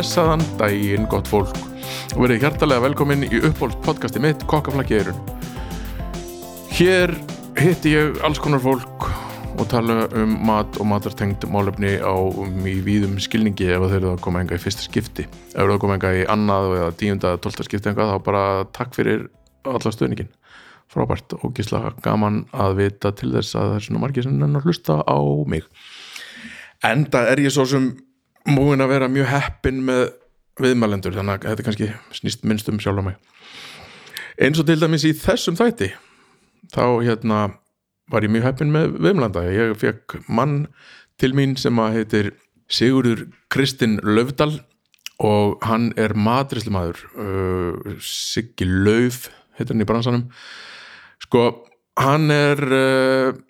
Blessaðan daginn, gott fólk. Og verið hjartalega velkomin í uppbólt podcasti mitt Kokkaflakk í eirun. Hér hitti ég alls konar fólk og tala um mat og matartengd málefni á um í víðum skilningi. Ef þeir eru að koma enga í fyrsta skipti ef þeir eru að koma enga í annað eða tíunda eða tólta skipti enga þá bara takk fyrir alla stöðningin frábært og gísla gaman að vita til þess að það er svona margir sem nennar hlusta á mig. Enda er ég svo sem múin að vera mjög heppin með viðmælendur þannig að þetta kannski snýst minnst um sjálf á mig. Eins og til dæmis í þessum þætti þá hérna var ég mjög heppin með viðmælanda. Ég fekk mann til mín sem að heitir Sigurður Kristinn Löfdal og hann er matrislumadur uh, Siggi Löf heitir hann í bransanum. Sko hann er uh,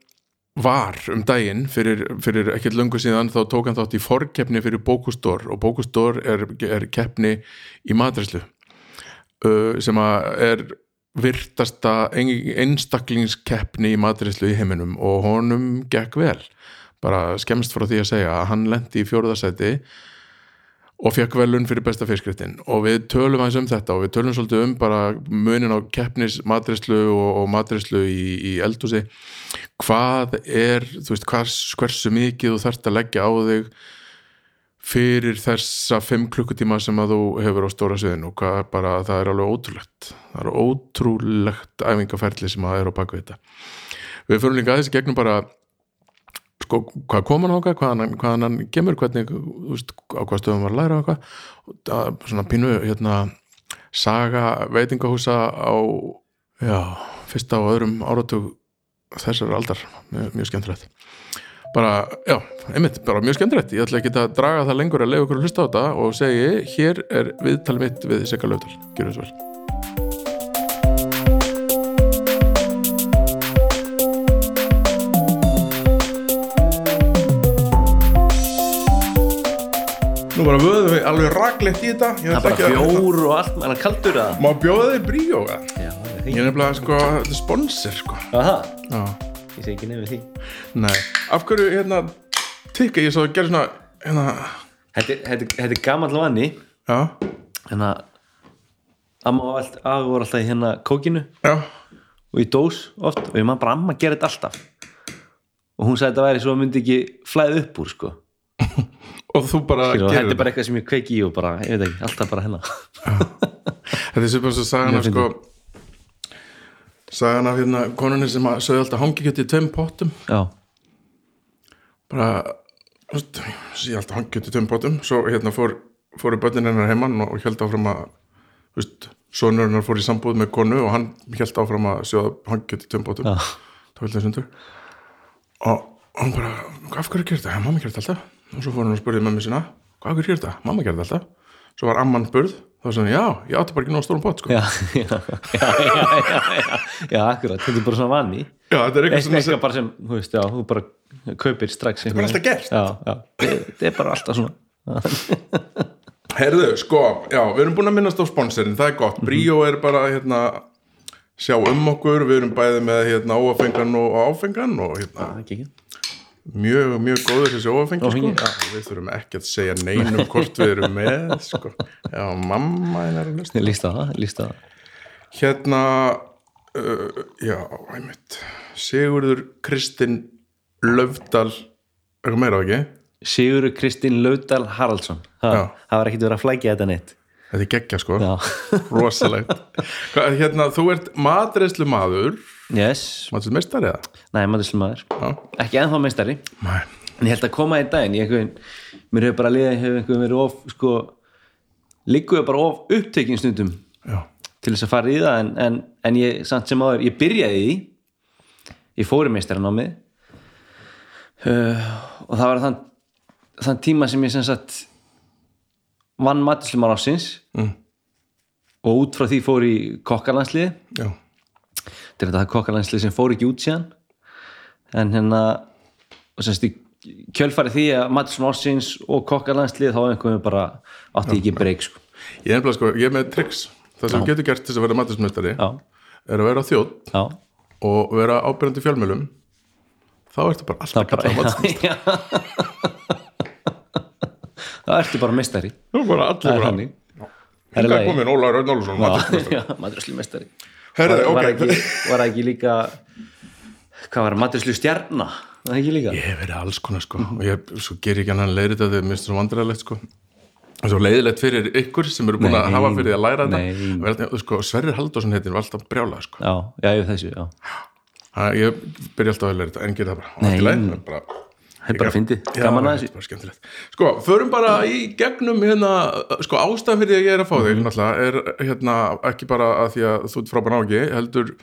var um daginn fyrir, fyrir ekkert löngu síðan þá tók hann þátt í forkeppni fyrir Bókustor og Bókustor er, er keppni í matrislu uh, sem er virtasta einstaklingskeppni í matrislu í heiminum og honum gekk vel. Bara skemmst frá því að segja að hann lendi í fjóruðarsæti og fekk velun fyrir besta fiskréttin. Og við tölum aðeins um þetta og við tölum svolítið um bara munin á keppnis matrislu og, og matrislu í, í eldúsi hvað er, þú veist, hvers, hversu mikið þú þarft að leggja á þig fyrir þessa fimm klukkutíma sem að þú hefur á stóra sviðin og hvað bara, það er alveg ótrúlegt. Það er ótrúlegt æfingaferli sem að er á baku þetta. Við fyrir líka aðeins gegnum bara sko, hvað kom hann ákvað, hvað hann, hvað hann kemur, hvernig, þú veist, á hvað stöðum var að læra ákvað, svona pínu hérna, saga veitingahúsa á, já fyrsta og öðrum áratug þessar aldar, mjög, mjög skemmtilegt. Bara, já, einmitt, bara mjög skemmtilegt. Ég ætla ekki að draga það lengur að leiða okkur að hlusta á þetta og segi, hér er viðtalið mitt við Sigga Löfdal, gjör þessu vel Nú bara vöðum við alveg raglegt í þetta. Ég Það er bara að- bjór og allt, en það kaldur það Má bjóða þig bríóga? Já, það er Ég fínt er nefnilega sko, þetta er sponsor sko. Aha, Já, ég segi ekki nefnir því. Nei. Af hverju, hérna, tikka ég svo að gera svona, hérna Þetta er- þetta er- þetta er gamall vanni. Já, En að Amma og allt, afi voru alltaf í hérna kókinu. Já, og í dós oft. Og ég maður bara amma gera þetta alltaf. Og hún sagði þetta væri svo að myndi ekki flæð upp úr sko og þú bara gerir þetta er bara eitthvað sem ég kveiki í og bara, ég veit ekki, alltaf bara hennar Þetta er svipað svo sagan af Mjög sko Sagan af hérna konunni sem að sögðu alltaf hangikjöti í tveim pottum. Já, bara sé alltaf hangikjöti í tveim pottum. Svo hérna fór, fóru börnin hennar heimann og held áfram að veist, sonur hennar fór í sambúð með konu og hann held áfram að sjóða hangikjöti í tveim pottum. Það vildi sundur. Og hann bara, af hverju gerir þetta? Ja, mamma gerir þetta alltaf og svo fór hann og spurði mömmu sinna hvað gerir þetta? Mamma þetta alltaf. Svo var amman spurð, þá var hann, já, ég átti bara ekki nóg stórum pot sko. já, já, já, já, já, akkurat, þetta er bara svona vanni já, þetta er eitthvað Eitt svona eitthvað bara sem, þú veist, já, þú bara kaupir strax er bara alltaf gert. Já, já, þetta er bara alltaf svona. Herðu, sko, já, við erum búin að minnast á sponsorin, það er gott, Bríó er bara hérna, sjá um okkur við erum bæði með hérna óafengan og áfengan og hérna mjög, mjög góður þessi óafengi sko. Já. við þurfum ekki að segja neinum hvort við erum með sko. já, mamma er að hlusta. Líst á það, hérna uh, já, einmitt. Sigurður Kristinn Löfdal eitthvað meira á ekki? Sigurður Kristín Laudal Haraldsson. Ha. Það var ekkit verið að flækja þetta neitt. Þetta er geggja sko, Já, rosalegt. Hérna, þú ert matreyslu maður yes. Matreyslu meistari eða? Nei, maður. Slum maður Ekki ennþá meistari. Nei. en ég held að koma í daginn ég einhvern, mér hefur bara liðið hefur einhvern verið of sko, líkuðu bara of upptekinn stundum já, til þess að fara í það en, en, en ég samt sem áður, ég byrjaði í ég fóri meistaran á mig uh, og það var þann, þann tíma sem ég sem sagt vann maturslumar ásins Mm. og út frá því fór í kokkalandslið já, þetta er þetta kokkalandslið sem fór ekki út síðan. En hérna og semst í kjölfarið því að maturslumar ásins og kokkalandslið þá einhvern veginn bara átti ekki breyk sko. ég er, sko, ég er með tricks. Það sem þú getur gert til að vera matursmestari já, er að vera þjóð já. og vera ábyrjandi fjölmjölum þá ertu bara alltaf kallað matursmestari já, það ertu bara allir það er bara. hannig Það er Hingað lagi. komin Ólaður Herðu, var, var, ok. ekki, var ekki líka hvað var maturslu stjarna? Var það ekki líka? Ég hef verið alls konar sko. Og ég svo ger ekki annan leiðrit að þið minnst svo vandræðilegt sko. Og svo leiðilegt fyrir ykkur sem eru búin að hafa fyrir því að læra þetta. sko, Sverrir Halldórsson heitir var alltaf brjálað sko. Já, já, ég þessu, já. Að ég byrja alltaf að leiðrit en gera það bara. Nei. Bara það er bara fyndið, gaman að þetta þessu bara skemmtilegt. Sko, förum bara í gegnum hérna, sko, ástæðan fyrir því að ég er að fá þig náttúrulega, er hérna ekki bara að því að þú ert frábæn ági, heldur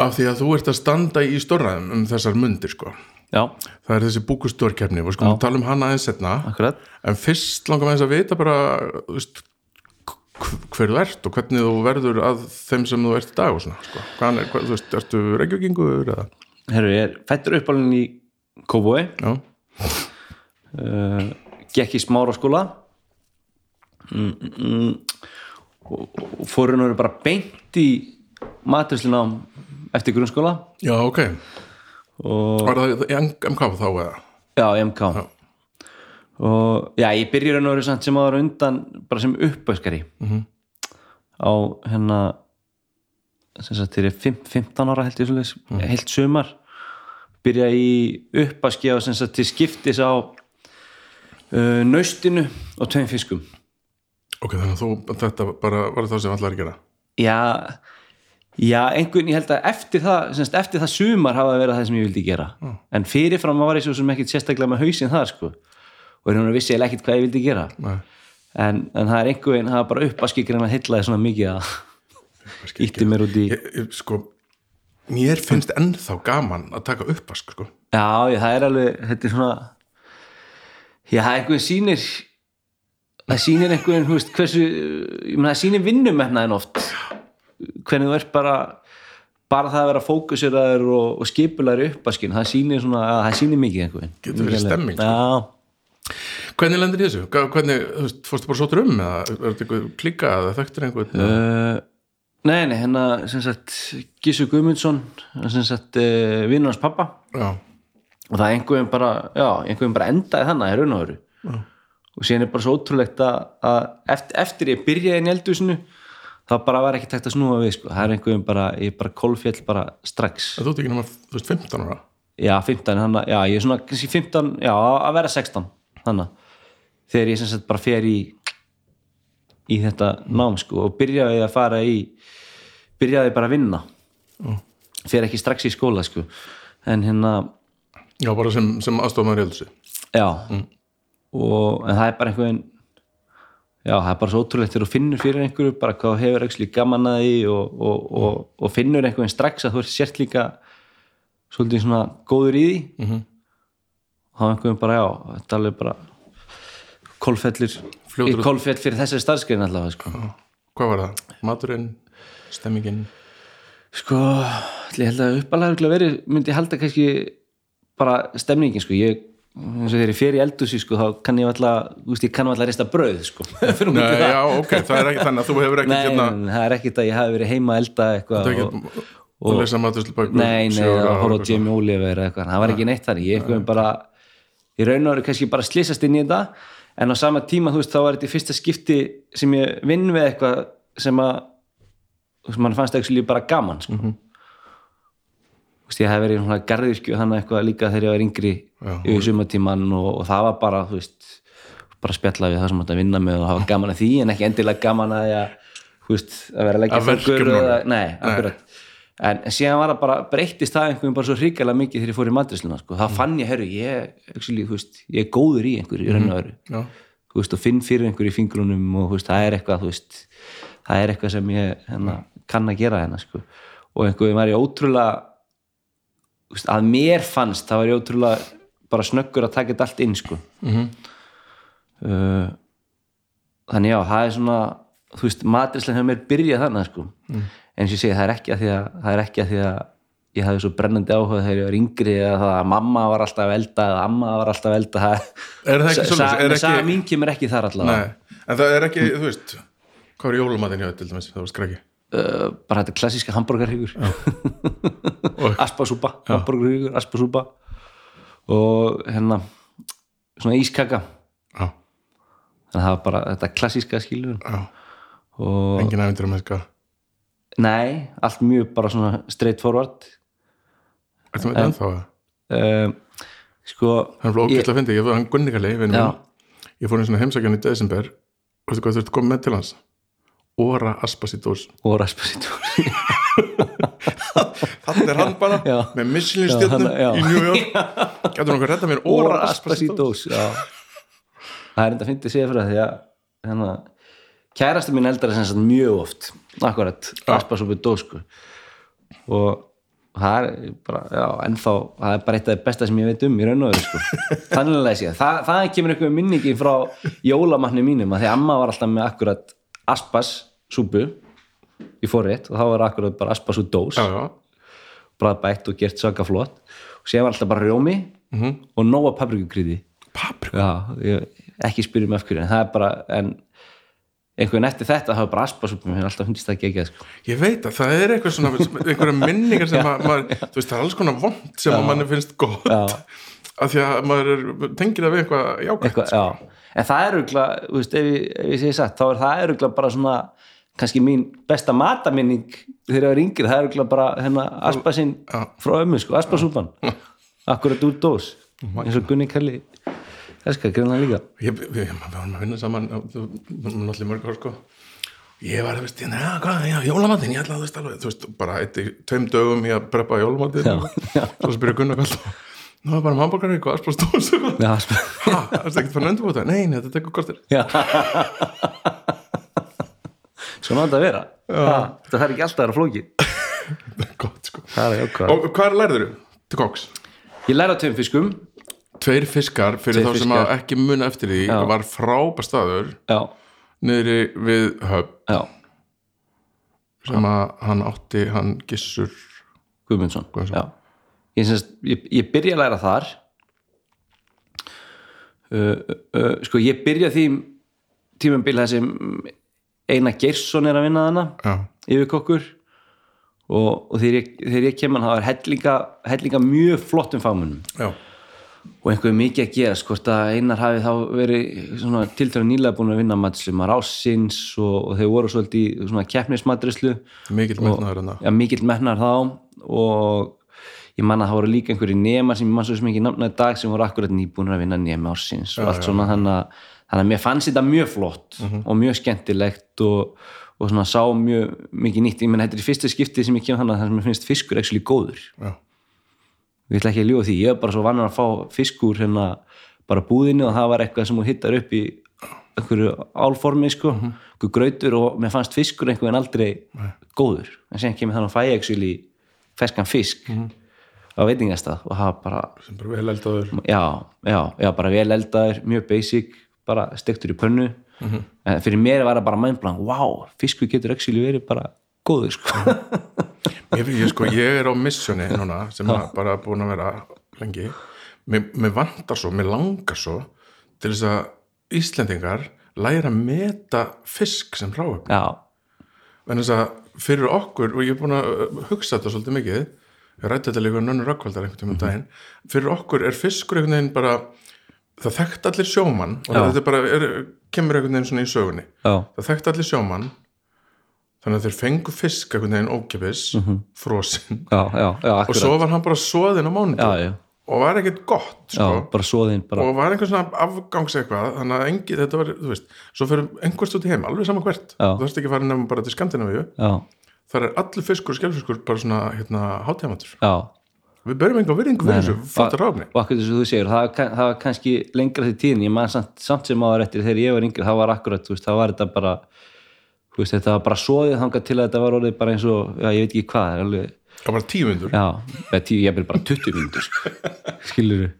af því að þú ert að standa í stórnaðum um þessar mundir, sko. já, Það er þessi búkustórkeppni, við skulum tala um hana aðeins setna, akkurat en fyrst langar með þess að vita bara, þú veist, hv- hver þú ert og hvernig þú verður að þeim sem þú ert í dag og svona, sko. Hvað er, hvað, þú veist, ertu reykjökingur eða? Herru, ég er fættur uppálinn í Kóbói Já, uh, gekk í smára skóla mm, mm, mm, og, og fóru nú bara beint í matursluna eftir grunnskóla. Já, ok. og Var það í MK þá eða? Já, í MK og já, ég byrjur að samt sem á undan bara sem uppöskari -hmm. á hérna sem sagt ég er fimm- 15 ára held ég svoleiðis, heilt sumar byrja í uppaski á sem sagt til skiptis á uh, naustinu og tveim fiskum. Ok, þannig að þú, þetta bara var það sem allar að gera. já, já einhvern, ég held að eftir það, sem sagt, eftir það sumar hafa verið það sem ég vildi gera. En fyrirfram var ég svo sem ekkit sérstaklega með hausinn þar sko. Og hérna vissi ég ekkit hvað ég vildi gera. En, en það er einhver veginn, það er bara upp að skikra að hyllaði svona mikið að ítti mér út í Ég, ég, sko, mér finnst ennþá gaman að taka uppvask, sko. já, ég, það er alveg, þetta er svona já, það er einhvern sýnir það sýnir einhvern, hú veist, hversu ég meina, það sýnir vinnumefnaðin oft hvernig þú ert bara bara það að vera fókuseraður og, og skipulaður upp að skinn, það sýnir svona að það sýnir mikið einhvern Getur verið stemming, sko. já, Hvernig lendir þessu? Hvernig, þú veist, fórstu bara sóttur um eða er þetta eitthvað klikka eða þekktur einhvern? uh, nei, nei, hérna sem sagt, Gísu Guðmundsson sem sagt, uh, vinnur hans pappa Já, og það einhverjum bara já, einhverjum bara endaði þannig í raun og veru. Og síðan er bara svo ótrúlegt að, að eftir, eftir ég byrjaði í eldhúsinu þá bara var ekki tægt að snúa við sko. það er einhverjum bara, ég bara kolfjall bara strax, þú ert ekki nema, þú veist, 15 ára. já 15 þannig, já ég er svona kannski 15, já að vera 16 þannig, þegar ég sem sagt bara fer í í þetta nám sko og byrjaði að fara í byrjaði bara að vinna. Fer ekki strax í skóla sko. En hérna Já, bara sem, sem aðstofmaður í eldursi. já. Og, en það er bara einhvern já, það er bara svo ótrúlegt þegar þú finnur fyrir einhverju bara hvað hefur ekki gaman að því og, og, og, og finnur einhvern strax að þú ert sért líka svolítið svona góður í því. Mm -hmm. þá er einhvern bara já, þetta er alveg bara kolfellir. Fljótur- kolfell fyrir þessari starfskrein allavega sko, Hvað var það? Maturinn, stemmingin? sko ég held að uppalega verið myndi ég halda kannski bara stemningin sko, ég eins og þegar ég fer í eldúsi sko, þá kann ég alltaf, þú veist, ég kann alltaf rista brauð sko, Nei, já, ok, það er ekki þannig að þú hefur ekki Nei, hérna, nei, það er ekkit að ég hafi verið heima elda eitthvað og, að lesa maturslubakur. Nei, nei, að horfa á Jamie Oliver eða eitthvað, það var ekki neitt þannig. Ég ég raun og veru kannski bara slýsast inn í þetta, en á sama tíma þú veist, þá var þetta í fyrsta skipti sem ég vinn við eitthvað sem að þú veist, mann fannst ekki bara gaman sko. Mhm. þú veist, ég hef verið í svona garðirkju þannig eitthvað líka þegar ég var yngri Já, yfir sumatíman og, og það var bara þú veist, bara spjalla við það sem að vinna með og hafa gaman að því en ekki endilega gaman að, að, veist, að vera að leggja Að nálega. eða, nei, akkurat en síðan var það bara breyttist það einhverjum bara svo hrikalega mikið þegar ég fór í matrisluna sko. þá fann ég, herru, ég, veist, ég er góður í einhverju, í raun og þú veist, og finn fyrir einhverju í fingrunum og veist, það er eitthvað, veist það er eitthvað sem ég hérna, kann að gera hérna, sko. Og einhverjum var ég ótrúlega veist, að mér fannst, það var ég ótrúlega bara snöggur að taka þetta allt inn, sko. Mhm. uh, þannig já, það er svona þú veist, matrislega hefur mér byrjað þannig, sko. Mm. En eins og ég segi, það er ekki að því að það er ekki að því að ég hafði svo brennandi áhuga þegar ég var yngri eða það að mamma var alltaf elda eða amma var alltaf elda Er það ekki Er Saga mín kemur ekki þar allavega. Nei, en það er ekki, þú veist hvað er jólumatinn hjá þér til dæmis, það var skræki uh, bara þetta klassíska hambúrgarhyggur Og- aspasúpa hambúrgarhyggur, aspasúpa og hérna svona ískaka. Þannig að það var bara þetta klassíska skilur og engin æfintur með sko nei, allt mjög bara svona straight forward Ertu með þetta ennþá það? uh, sko Það er flókist að fyndi, ég var hann Gunni Kalli vinur Já. minn. ég fór einu svona heimsækjan í desember og veistu hvað þú komið með til hans Óra Aspasítós og raspasító Þannig er hann bara Já. með hann- já. í New York Gætur nokkuð að redda mér Óra og já. það er enda að að segja fyrir það því að hérna, kærasti mín eldar sagt mjög oft. Akkurat, aspasúpi dós sko. og það er bara, já, ennþá það er bara eitt af það besta sem ég veit um í raun og veru sko. þannig að sé, það, það kemur einhver minningi frá jólamanni mínum að því amma var alltaf með akkurat aspasúpu í forrétt og þá var akkurat bara aspasú dós. Já, já, bræðbætt og gert svaka flott og sér var alltaf bara rjómi og nóga paprikukryði papri já, ég, ekki spyrjum af hverju en það er bara, en einhvern eftir þetta hafa bara aspasúpum mér alltaf hundist það geggjað sko. Ég veit að það er eitthvað svona einhverja minningar sem að maður þú veist, það er alls konar vond sem að manni finnst gott. Já. af því að maður er, tengir það við eitthvað jákvæmt eitthvað, já, en það er auðvitað, þú veist, ef ég, ef ég segi satt þá er það auðvitað bara svona kannski mín besta mataminning þegar ég var yngri, það er auðvitað bara hérna aspasinn Já. frá ömmu, sko, aspasúpan akkurat úr dós eins og Gunni Kalli elskar greinlega líka. Ég, við, við varum að vinna saman í mörg ár sko. Ég var að veist, já, hvað, já, jólamatinn ég ætla að veist alveg, þú veist, bara eitt í tveim dögum ég að preppa já. svo spyrir Gunnar Kall nú er bara eitthvað, aspastóðs eitthvað ha, það er ekkert endur búið nei, nei, þetta tekur kortir Svona átt að vera. Þetta þarf ekki alltaf að vera flóki gott sko. Það er jákvæð og hvað lærður þú til koks? Ég læra tveim fiskum Tveir fiskar, fyrir Tveir þá sem fiskar. ekki muna eftir því Já. var frábær staður Já, niðri við höf já, sem að hann átti, hann gissur Guðmundsson. Guðmundsson. Já. Ég, semst, ég, ég byrja að læra þar. Uh, uh, Sko, ég byrja því tímambil það sem Einar Geirsson er að vinna þarna já, yfirkokkur og, og þegar ég, þegar ég kemur það er hellinga, hellinga mjög flottum fagmunum já, og einhver mikið að gera hvort að einar hafi þá verið svona tiltölu nýlega búin að vinna maður ásins og, og þeir voru svolítið í mikill metnaður hérna ja, mikill mennar þá. Og ég man að það voru líka einhverju nema sem ég man svo sem ekki nafnaði dag sem voru akkurat nýbúin að vinna nema ásins og allt svona. Þannig að, mér fannst þetta mjög flott og mjög skemmtilegt og, og svona sá mjög mikið nýtt, ég menn þetta er fyrsta skipti sem ég kem þannig að það sem mér finnst fiskur actually góður. Já, ég ætla ekki að ljúga því, ég er bara svo vannar að fá fiskur hérna bara búðinu og það var eitthvað sem hún hittar upp í einhverju álformi sko, einhverju grautur og mér fannst fiskur einhvern veginn aldrei góður, en sen kemur þannig að fæ ég actually ferskan fisk á veitingastað og það bara sem bara vel eldaður. Já, já, já, bara vel eldaður mjög basic, bara stektur í pönnu. En fyrir mér var það bara mæmblan, wow, fiskur getur actually verið bara góður sko ég, ég, sko, ég er á missjoni núna sem bara búin að vera lengi. Mér, mér vantar svo, mér langar svo til þess að Íslendingar læra að meta fisk sem ráöfn já, en þess að fyrir okkur og ég er búin að uh, hugsa þetta svolítið mikið ég rætti þetta líka nönnu rökkvaldar einhvern tímann um daginn fyrir okkur er fiskur einhvern veginn bara það þekkt allir sjómann og Já. þetta bara er, kemur einhvern veginn svona í sögunni. Já, það þekkt allir sjómann þannig að þeir fengu fisk einhvern veginn ókipis frosinn. Já, já, já og svo var hann bara soðinn á já, já, og var ekkert gott já, sko. bara svoðinn bara, og var einhver svona afgangs eitthvað þannig að engi, þetta var, þú veist svo fyrir einhvers út í heim, alveg saman hvert. Já. þú þarfst ekki að fara nefnum bara til Skandinavíu. Já, þar er allir fiskur og skelfiskur bara svona hérna, hátíðamatur já. Við börjum einhver virðingu fyrir þessu flottar ráfni og akkur þess að þú segir, það það var kannski lengra til tíðin, ég man samt, samt sem áður eftir þegar ég var yngri, það var akkurat, þú veist, það var þetta bara veist, þetta var bara svoðið þangað til að þetta var orðið bara eins og, já, ég veit ekki hvað það er alveg, það var tíu myndur ég bara 20 mínútur, sko. skilur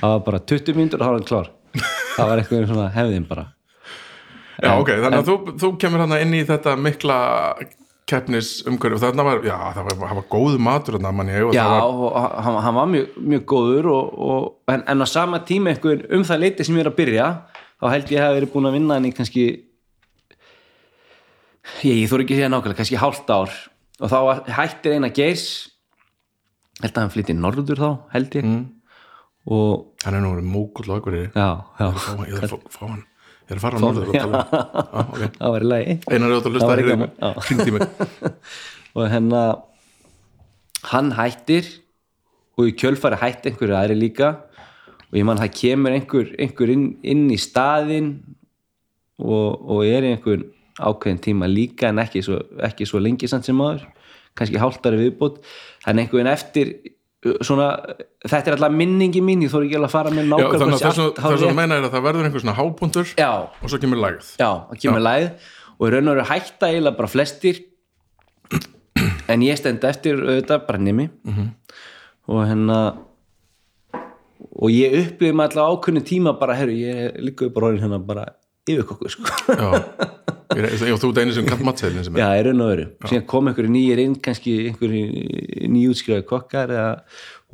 það var bara 20 mínútur og það var hann klár. Það var eitthvað svona hefðin bara. Já ok, þannig að þú, þú kemur hann inn í þetta mikla keppnis umhverju og þarna var, já það var, það var góðu matur þarna manni og Já, það var, og hann, hann var mjög, mjög góður og, og, en, en á sama tíma einhver, um það leiti sem ég er að byrja þá held ég að verið búin að vinna hann í kannski ég, ég þór ekki að segja nákvæmlega, kannski hálft ár. Og þá hættir eina geirs. Held að hann flytti norður þá, held ég. Og hann er nú mókull og já, ég er að fá, hann. Ég er að fara á norður og tala já, ok. Það var í lagi. Einar er átt að hringdi mig. Og henn hann hættir og í kjölfari hætti einhverju aðri líka. Og ég man það kemur einhver, einhver inn, inn í staðinn og, og er í einhver ákveðin tíma líka en ekki svo, ekki svo lengi samt sem maður kannski hálftari viðbót. En einhvern eftir uh, svona, þetta er alltaf minningi mín ég þóri ekki alveg að fara með nákvæmlega þannig að þess að hárrétt. meina er að það verður einhver svona hápuntur já, og svo kemur lagið. Já, það kemur læð og í raun og veru hætta eiginlega bara flestir. En ég stend eftir auðvitað bara nemi. -hmm. og hérna og ég upplifði með alltaf ákveðni tíma bara, herru, ég líka upp á róðin hérna bara yfir kokku, sko já, er- þú einu sem kant matseðlinn sem er Já, í raun og veru, síðan kom einhverju nýjir inn kannski einhverju nýjútskrifaði kokkar eða,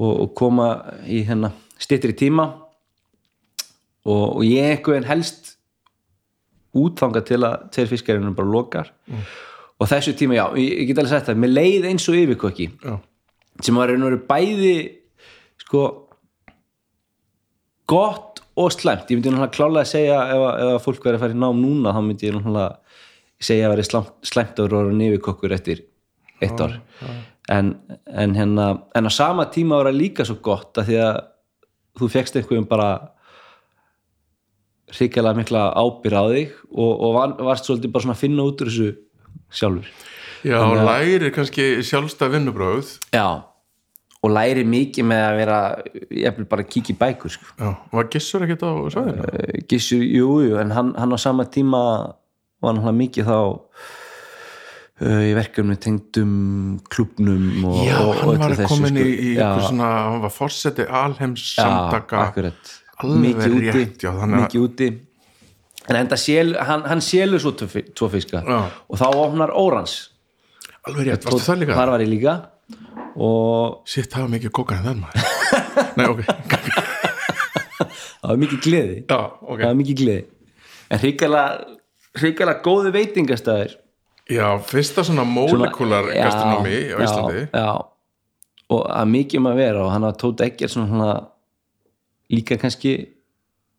og, og koma í hérna styttri tíma. Og, og ég einhvern helst útfanga til að tveir fiskarinn bara lokar. Og þessu tíma, já, ég, ég get alveg sagt það mér leið eins og yfirkokki. Sem var raun og veru bæði sko gott og slæmt. Ég myndi náttúrulega klálega að segja ef, að- ef að fólk verið að fara í nám núna þá myndi ég náttúrulega segja að verið slæmt, að vera orðin yfirkokkur eftir eitt ár. en, en hérna en á sama tíma var það líka svo gott að því að þú fegst einhverjum bara hrikalega mikla ábyrð á þig og, og var, varst svolítið bara svona að finna út úr þessu sjálfur. Já og lærir kannski sjálfstæð vinnubráð Já, og læri mikið með að vera ég vil bara kíkja í bækur sko. já, var gissur ekkert á svæðinu Gissur, jú, jú, en hann, hann á sama tíma var hann mikið þá uh, í verkefni tengdum klubnum og, já, og, og hann öllu var þessu, komin í, sko. í já, eitthvað svona, hann var forseti alheims já, samtaka akkurat Alveg úti, rétt, já, þannig mikið úti en enda sél, hann, hann sélur svo tvo fi- tvo fiska Já. og þá opnar Órans alveg rétt, varstu það líka? þar var ég líka og Sitt, það var mikið kókan en þann maður Nei, ok. Það var mikið gleði. Já, ok. Það var mikið gleði. En hrikalega góði veitingastæður Já, fyrsta svona molekular Já, gastronomi á já, Íslandi. já. og að mikið að vera og hann var Tóta Egger svona, svona líka kannski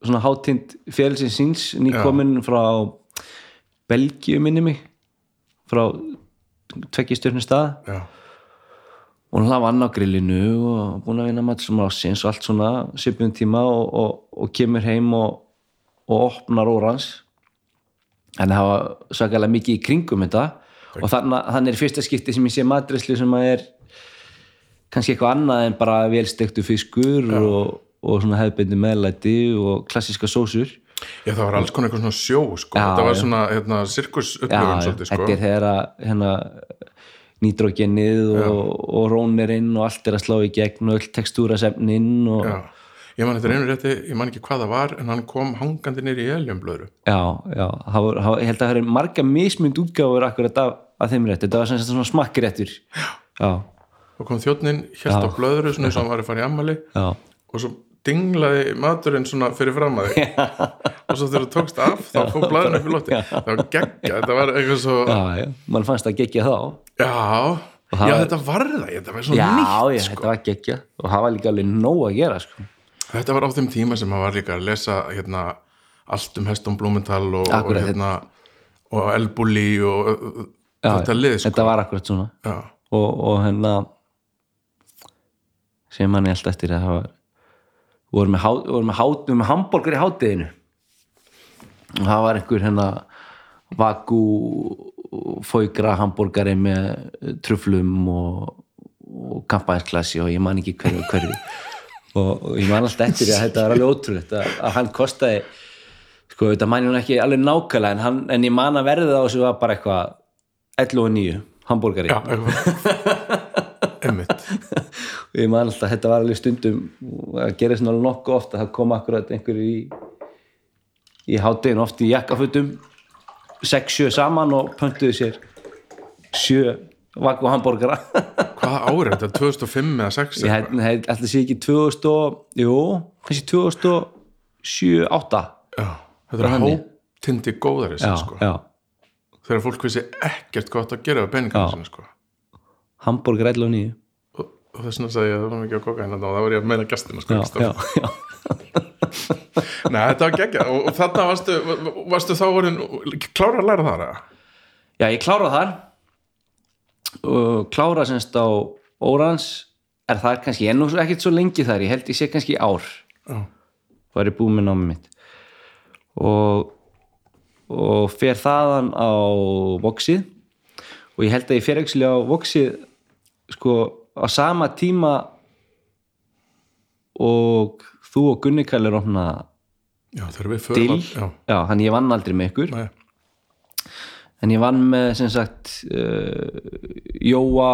svona hátind félagsins síns nýkominn frá Belgíu minni mig frá tvekki stjörnum stað. Já, og hann vann á grillinu og búin að vinna maður sem ásins og allt svona svipum tíma og, og, og kemur heim og, og opnar órans en það var svakalega mikið í kringum þetta og þannig, er fyrsta skipti sem ég sé matrislu sem að er kannski eitthvað annað en bara velstektu fiskur og, og svona hefðbindi meðlæti og klassiska sósur Já, það var alls konar eitthvað svona sjó sko. Já, Þetta var já. svona hérna, sirkus Já, upplöfum svolítið sko. þetta er þegar að hérna, nýtrógenið og, og rónirinn og allt er að slá í gegn og öll textúrasefnin og Já, ég man þetta einu rétti, ég man ekki hvað það var en hann kom hangandi nýr í heljumblöðru Já, já, það var, það ég held að það er marga mismynd útgáfur akkurat af, af þeim rétt, þetta var sem sagt svona smakkiréttur Já, og kom þjóttnin, hélt á blöðru svona og hann var að fara í ammali já, og svo dinglaði maturinn svona fyrir fram að þig og svo þegar þú tókst af þá fór blæðinu í lótti það var geggja, þetta var eitthvað svo já, já, mann fannst það geggja þá já, já var- þetta var það þetta var svo Já, nýtt já, sko. þetta var geggja og það var líka alveg nóg að gera sko. þetta var á þeim tíma sem maður var líka að lesa hérna, allt um Heston Blumenthal og, og, hérna, og Elbuli og já, þetta lið sko. Þetta var akkurat svona og, og hérna sem mann ég alltaf eftir að það var vorum við vorum við með hambúrgar í hátteginu og það var einhver hérna vaku fóigra hambúrgari með truflum og, og kampaðisklassi og ég man ekki hverju hverju og, og ég man alltaf eftir því að þetta var alveg ótrúlegt að, að hann kostaði sko þetta man ég ekki alveg nákvæmlega en, hann, en ég man að verðið á þessu var bara eitthvað 11 og 9 hambúrgari. Eitthvað. Einmitt. Og ég man alltaf þetta var alveg stundum að gera svona alveg nokkuð ofta það kom akkurat einhverju í í háttegin oft í jakkafutum 6-7 saman og pöntuðu sér 7 vakku hambúrgara hvaða árið þetta, 2005 eða 6 ég held, held alltaf sé ekki 2000 og, jú, kannski 2007 8 já, þetta er Þannig. háttindi góðari já, sko. já, þegar fólk vissi ekkert gott að gera við peningum sinni, sko. hambúrgar 11 og 9 og, og þess vegna sagði ég að það var mikið á kokain og það var ég að meina gestina sko, já, já, já, Nei, þetta var geggja og, og þarna varstu, varstu þá vorin klára að læra það eða? já, ég klára þar. Og klára semst á Órans. Er það kannski, nú svo- ekkert svo lengi þar. Ég held ég sé kannski ár. Já, var ég búið með námið mitt. Og og fer þaðan á voksið og ég held að ég fer ekki á voksið sko á sama tíma og þú og Gunni til, að- já, já, hann ég vann aldrei með ykkur. Nei, en ég vann með sem sagt uh, Jóa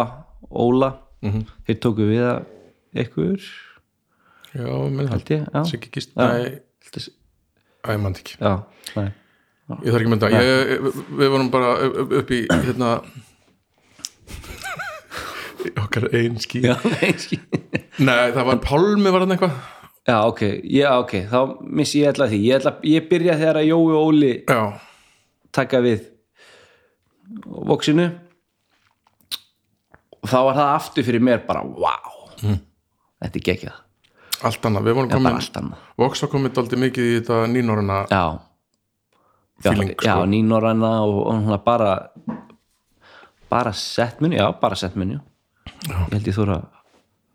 Óla. Mhm. þeir tóku við að ykkur já, minn held ég, Siggi Gist, Held ég- mann ekki. Já, nei. Ég þarf ekki að mynda, ég, við vorum bara upp, í hérna okkar já, nei, það var Pálmi var hann eitthvað Já, ok, já, ok, þá missi ég ætla því. Ég, ætla, ég byrja þegar að Jói og Óli Já, taka við voksinu og þá var það aftur fyrir mér bara, wow þetta er geggjað, allt annað, við vorum það komin Vox var komið daldið mikið í þetta nýnoruna Já, já, Feeling, já sko. nýnorræna og, og hún bara bara settmenni, já, bara settmenni ég held ég þóra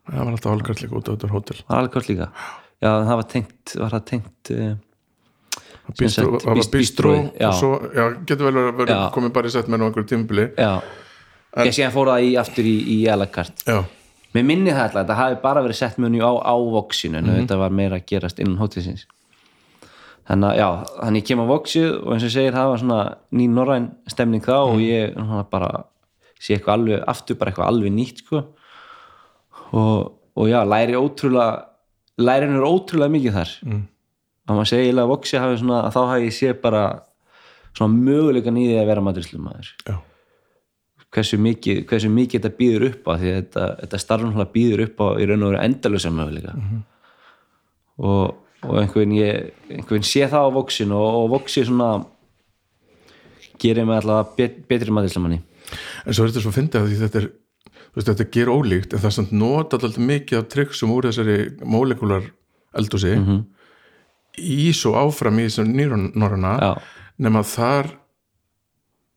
Það var alltaf algjörð líka út á þetta hótel. Var alveg kvöld líka já, það var tengt, var það tengt Bistro, sagt, það var bist- bistro bistrói, já. og svo, já, getur vel verið að vera Já. komið bara í sett með einhverju tímubili já, ég sé að fóra það í aftur í, í alakart Já, Mér minni það alltaf að þetta hafi bara verið sett mjög á, á voksinu en Mhm. þetta var meira að gerast innan hóttisins þannig að já, þannig ég kem á voksið og eins og ég segir það var svona ný norræn stemning þá Mhm. og ég svona bara sé eitthvað alveg, aftur bara eitthvað alveg nýtt sko og, og já, læri ótrúlega lærin er ótrúlega mikið þar. Mm. að maður segja eiginlega að svona að þá hafi ég sé bara svona möguleika nýðið að vera maturslumæður já, hversu mikið, hversu mikið þetta býður upp á því að þetta, þetta starfnhla býður upp á í raun og veru endalösa möguleika. Og, og einhvern ég einhvern sé það á voksin og, og voksi svona gerir mig alltaf bet, betri maðurslamanni en svo er þetta svo fyndið að því þetta er veist, þetta ger ólíkt en það er samt nota alltaf mikið af tryggsum úr þessari molekular eldúsi Mhm. í svo áfram í þessum nýrnorrana já, nema þar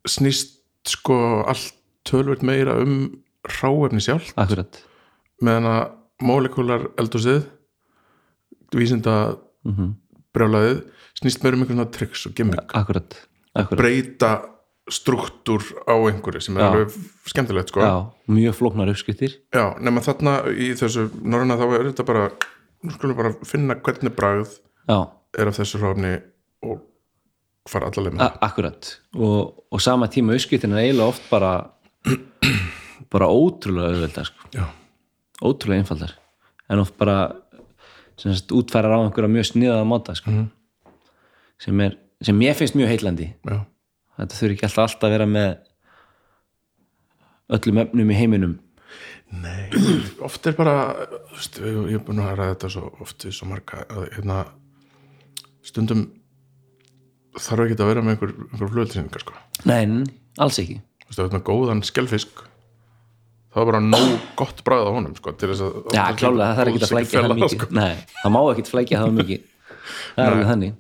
snýst sko allt tölvöld meira um ráefni sjálf akkurat. Meðan að molekular eldúsið vísinda mm brjálaðið snýst meira um einhvern tryggs og gimmick. Akkurat, akkurat. breyta struktúr á einhverju sem er Já. alveg skemmtilegt sko. Já, mjög flóknar uppskriftir. Já, nema þarna í þessu norræna þá er þetta bara nú skulum við bara finna hvernig bragð já, er af þessu ráfni og fara allaveg með a- akkurat. Og, og sama tíma uppskriftin er eiginlega oft bara bara ótrúlega auðvelda sko. Já, ótrúlega einfaldar. En oft bara sagt, útfærar á einhverja mjög sniðaða máta sko. sem, er, sem ég finnst mjög heillandi. Já, þetta þurfi ekki alltaf alltaf að vera með öllum efnum í heiminum. Nei oft er bara, veist, ég er búin að ræða þetta svo oft við svo marga að hérna stundum þarf ekki að vera með einhver, einhver flugöldsynningar sko. Nei, alls ekki. Þú veist, þú ert með góðan skelfisk það er bara nóg gott bragð á honum sko, til þess að já, klálega, það þarf ekki að flækja það mikið. sko. nei, það má ekki flækja það mikið. Það er alveg þannig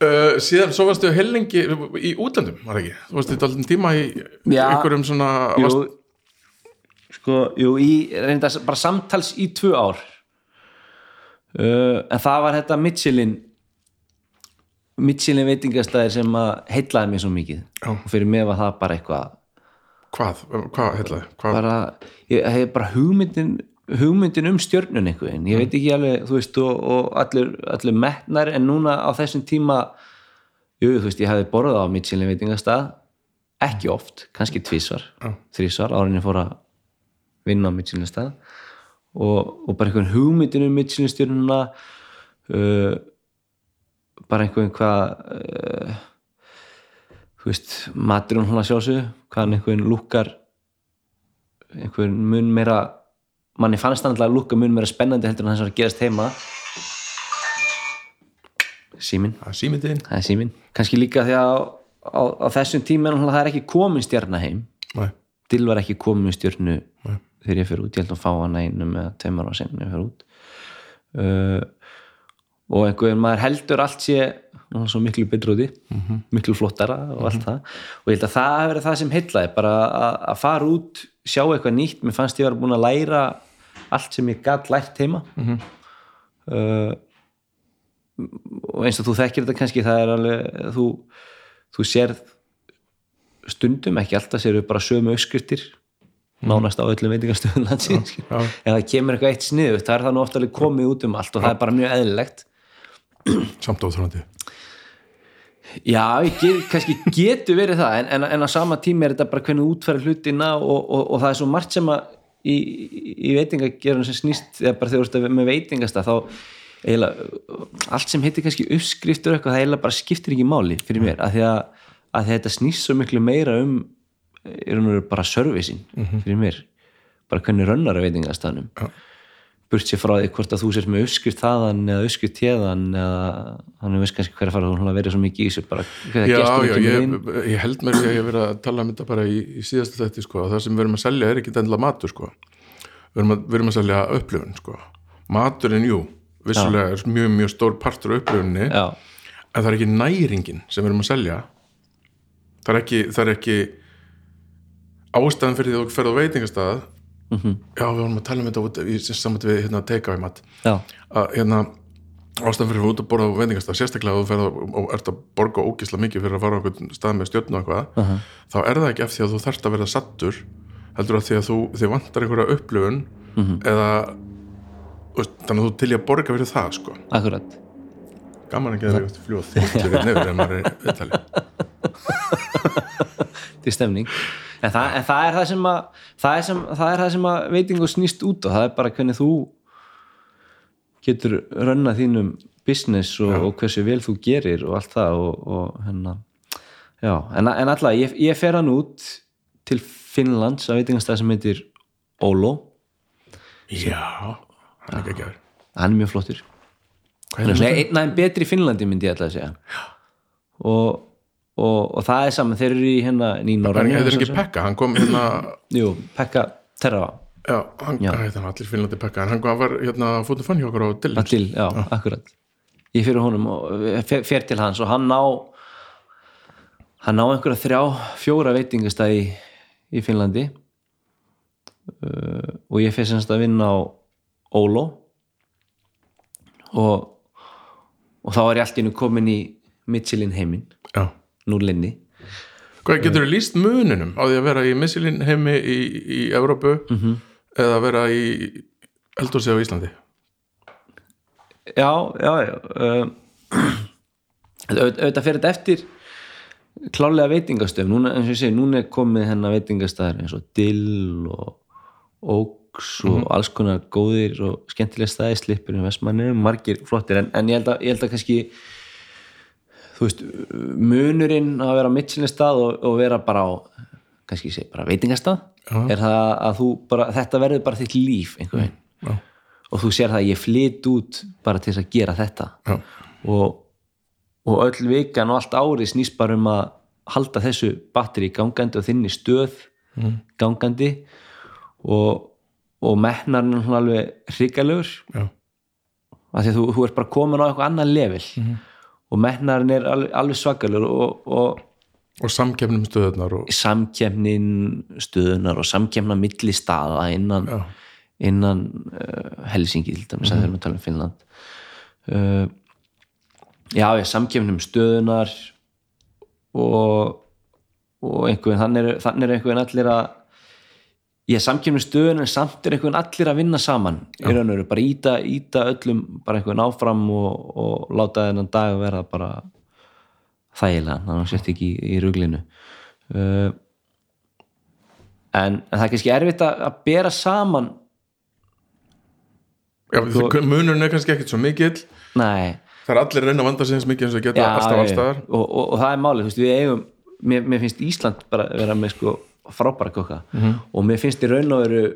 Uh, síðan, svo varstu hellingi í útlöndum, var ekki? Þú varstu í daldin tíma í einhverjum svona jú, varst, sko, jú, í reynda bara samtals í tvö ár. Uh, en það var þetta Michelin Michelin veitingastæðir sem að heitlaði mér svo mikið. Já. og fyrir mig var það bara eitthvað hvað, hvað heitlaði hvað, bara, ég hef bara hugmyndin hugmyndin um stjörnun einhvern ég veit ekki alveg, þú veist og, og allir, allir metnar en núna á þessum tíma jú, þú veist, ég hefði borðað á Michelin veitingastað ekki oft, kannski tvísvar Já. þrísvar, árin ég fór að vinna á Michelin stað og, og bara einhvern hugmyndin um Michelin stjörnuna uh, bara einhvern hvað uh, þú veist, maturinn hún að sjálfsögðu hvað einhvern lúkar einhvern mun meira manni fannst hann alltaf að lúka mun meira spennandi heldur en það sem er að gerast heima. Símin það er símyndin það er símin, kannski líka því að á, á, þessum tíma það er ekki komin stjarna heim. Nei. Dill var ekki komin stjörnu Nei. þegar ég fyrir út, ég held að fá hann einum eða tveimur á senni ég fyrir út. Uh, og einhvern maður heldur allt sé svo miklu betur úti miklu flottara og allt það. Og ég held að það hafi verið það sem heillaði bara að, að fara út, sjá eitthvað nýtt. Mér fannst ég var búin að læra allt sem ég gætt lært heima. Uh, og eins og þú þekkir þetta kannski það er alveg þú, þú sérð stundum ekki alltaf sérðu bara sömu uppskriftir nánast á öllum já. ef það kemur eitthvað eitt sniðu það er það nú oft alveg komið út um allt og það er bara mjög eðlilegt samt óþröndi já, get, kannski getur verið það en, en, en á sama tími er þetta bara hvernig útfæra hlutina og, og, og það er svo margt sem að í, í, í veitingagerðun sem snýst eða bara þegar þú ert með veitingasta þá eiginlega, allt sem heitir kannski uppskriftur eitthvað, það eiginlega bara skiptir ekki máli fyrir mér, að, að að þetta snýst svo miklu meira um er hún bara servicing fyrir mér, bara hvernig rönnar að veitingastafnum Já. Burt sér frá því hvort að þú sér með uppskrift þaðan eða uppskrift hérðan eða hann veist kannski hver að fara hún að vera svo mikið í þessu bara já, já, ég, ég held mér að ég hef verið að tala um þetta bara í, í síðasta þetta sko, að það sem við erum að selja er ekki endilega matur sko. við, erum að, við erum að selja upplifun sko. maturinn, jú, vissulega er mjög, mjög stór partur af upplifunni já, en það er ekki næringin sem við erum að selja. Það er ekki, það er ekki ástæðan fyrir því að þú ferð á veitingastað Mhm. já, við vorum að tala um þetta út í samt við hérna, take away mat að hérna ástæðan fyrir að út að borða á veitingastað sérstaklega að þú ferð á- og ert að borga ógisla mikið fyrir að fara á einhvern stað með stjörnu og eitthvað uh þá er það ekki því að þú þarft að vera sattur heldur að því að þú þið vantar einhverja upplifun eða þú veist, þannig að þú til í að borga fyrir það sko. Akkurat gaman að það er fljóð þýttur nefnir en maður er viðtali. Til stemning. En það, en það er það sem að það er, sem, það er það sem að veitingu snýst út og það er bara hvernig þú getur rönna þínum business og, og hversu vel þú gerir og allt það og, og hérna já, en, en alltaf, ég, ég fer hann út til Finnlands að veitingastæð sem heitir Olo já, hann er ekki að gera hann er mjög flottur. er einn aðeins betri í Finnlandi myndi ég alltaf að segja. Og, og, og það er saman þeir eru í hérna en Norrænu heitir hann ekki Pekka, hann kom hérna Jú, Pekka Terra já, hann Já. hann allir finnlandi Pekka en hann kom- var hérna fóttu fann hjá okkur á Dillins til, já, akkurat. Ég fyrir honum og fer, fer til hans og hann ná hann ná einhverja þrjá, fjóra veitingastæði í, í Finnlandi. Uh, og ég fyrir semst að vinna á Ólo og og þá er ég allt í einu komin í Michelin heiminn, já núlinni Hvað getur þú líst muninum á því að vera í Missilin heimi í, í Evrópu Mhm. eða vera í Eldósi á Íslandi? já, já, já auð- auðvitað fyrir þetta eftir klálega veitingastöf núna, eins og ég segi, núna er komið hennar veitingastæðar eins og Dill og Oaks og alls konar góðir og skemmtilega stæði slipurinn Vestmanni, margir flottir. En, en ég, held að, ég held að kannski þú veist, munurinn að vera á Michelin stað og, og vera bara á kannski ég segi bara veitingastað er það að þú bara, þetta verður bara þitt líf einhvern veginn. Já, og þú sér það að ég flyt út bara til þess að gera þetta. Já, og, og öll vikan og allt árið snýst bara um að halda þessu batteri gangandi og þinni stöð gangandi. Og, og metnarinn er svona alveg hryggalögur já, af því að þú, þú ert bara komin á eitthvað annað level. Og metnarinn er alveg, alveg svakalur og, og og samkefnum stöðunar og samkemnin stöðunar og samkemna milli staða innan, Já. innan uh, Helsingi til dæmis að við erum að tala um Finnland. Uh, já, ég samkefnum stöðunar og og einhvern, þannig er, þannig er einhvern allir að ég samkemur stöðun en samt er einhvern allir að vinna saman í raun og veru, bara íta, íta öllum bara einhvern áfram og, og láta þennan dag vera bara þægilega, þannig að hann sért ekki í, í ruglinu. Uh, en, en það er kannski erfitt að, að bera saman. Já, munurinn er kannski ekkit svo mikill. Nei. Það er allir að reyna að vanda sig eins mikið eins og geta alltaf allstaðar og, og, og það er málið, þú veist, við eigum mér, mér finnst Ísland bara vera með sko frábæra kokka mm -hmm. og mér finnst í raun og veru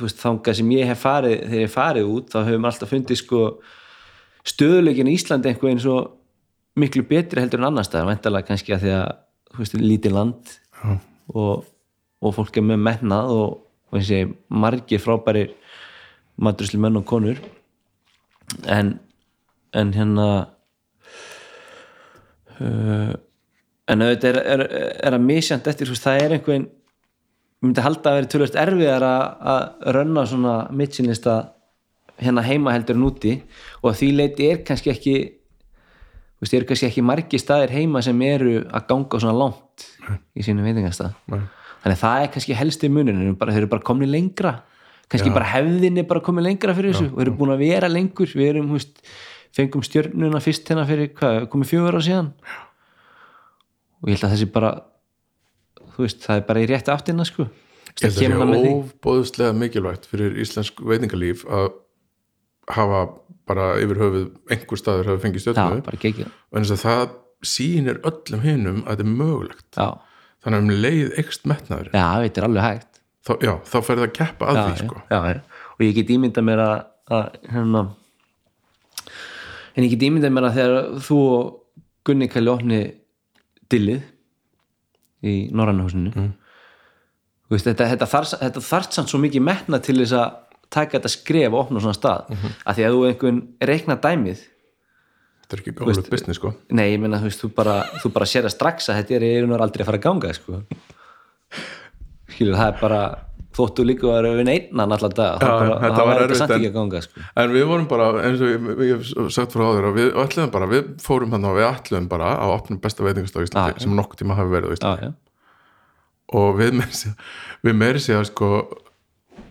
þangað sem ég hef farið þegar ég hef farið út, þá hefur maður alltaf fundið sko stöðuleikin í Íslandi einhver eins og miklu betri heldur en annar staðar, veintalega kannski að því að þú veist, lítið land Já. og, og fólk er með mennað og, og og margir frábærir maturusli menn og konur en en hérna uh, en auðvitað er, er, er að misjant eftir, það er einhvern ég myndi halda að vera tölvöld erfiðar að, að rönna svona mittsynlista hérna heima heldur en úti. Og því leiti er kannski ekki veist, er kannski ekki margi staðir heima sem eru að ganga svona langt í sínum veitingastað. Þannig að það er kannski helsti munin þeir eru bara komni lengra. Kannski Já. bara hefðin er bara komið lengra fyrir þessu Já. og eru búin að vera lengur. Við erum, hú veist, fengum stjörnuna fyrst hérna fyrir, hvað, komið fjögur á síðan? Já og ég held að þessi bara þú veist, það er bara í rétti áttina sko. Ég held að það er óbóðslega mikilvægt fyrir íslensk veitingalíf að hafa bara yfir höfuð einhver staður hafa fengið stjórnum og eins og það sýnir öllum hinnum að þetta er mögulegt. Já. þannig að um leið ekst metnaður Já, þetta er alveg hægt. Þá, Já, þá fer það að keppa að já, því sko. já, og ég get ímyndað mér að, að hérna en ég get ímyndað mér að þegar þú og Gunni Kalli ofni dillið í Norrannahúsinu mm. þetta, þetta þarf þart samt svo mikið metna til þess að taka þetta skref og opna svona stað. Mm -hmm. að því að þú einhvern reikna dæmið. Þetta er ekki góðlut business sko. nei, ég menna, þú veist, þú bara, þú bara sér að strax að þetta er einhvern aldrei að fara að ganga sko. Skilur, það er bara þóttu líka að vera við einnan allar dag. Það var þetta samt ekki að ganga sko. en við vorum bara, eins og ég, ég hef sagt frá áður við ætlum bara, við fórum þannig að við ætlum bara að opna besta veitingast á Íslandi ah, sem nokkuð tíma hafi verið á Íslandi. Ah, og við meiri við meiri sig að sko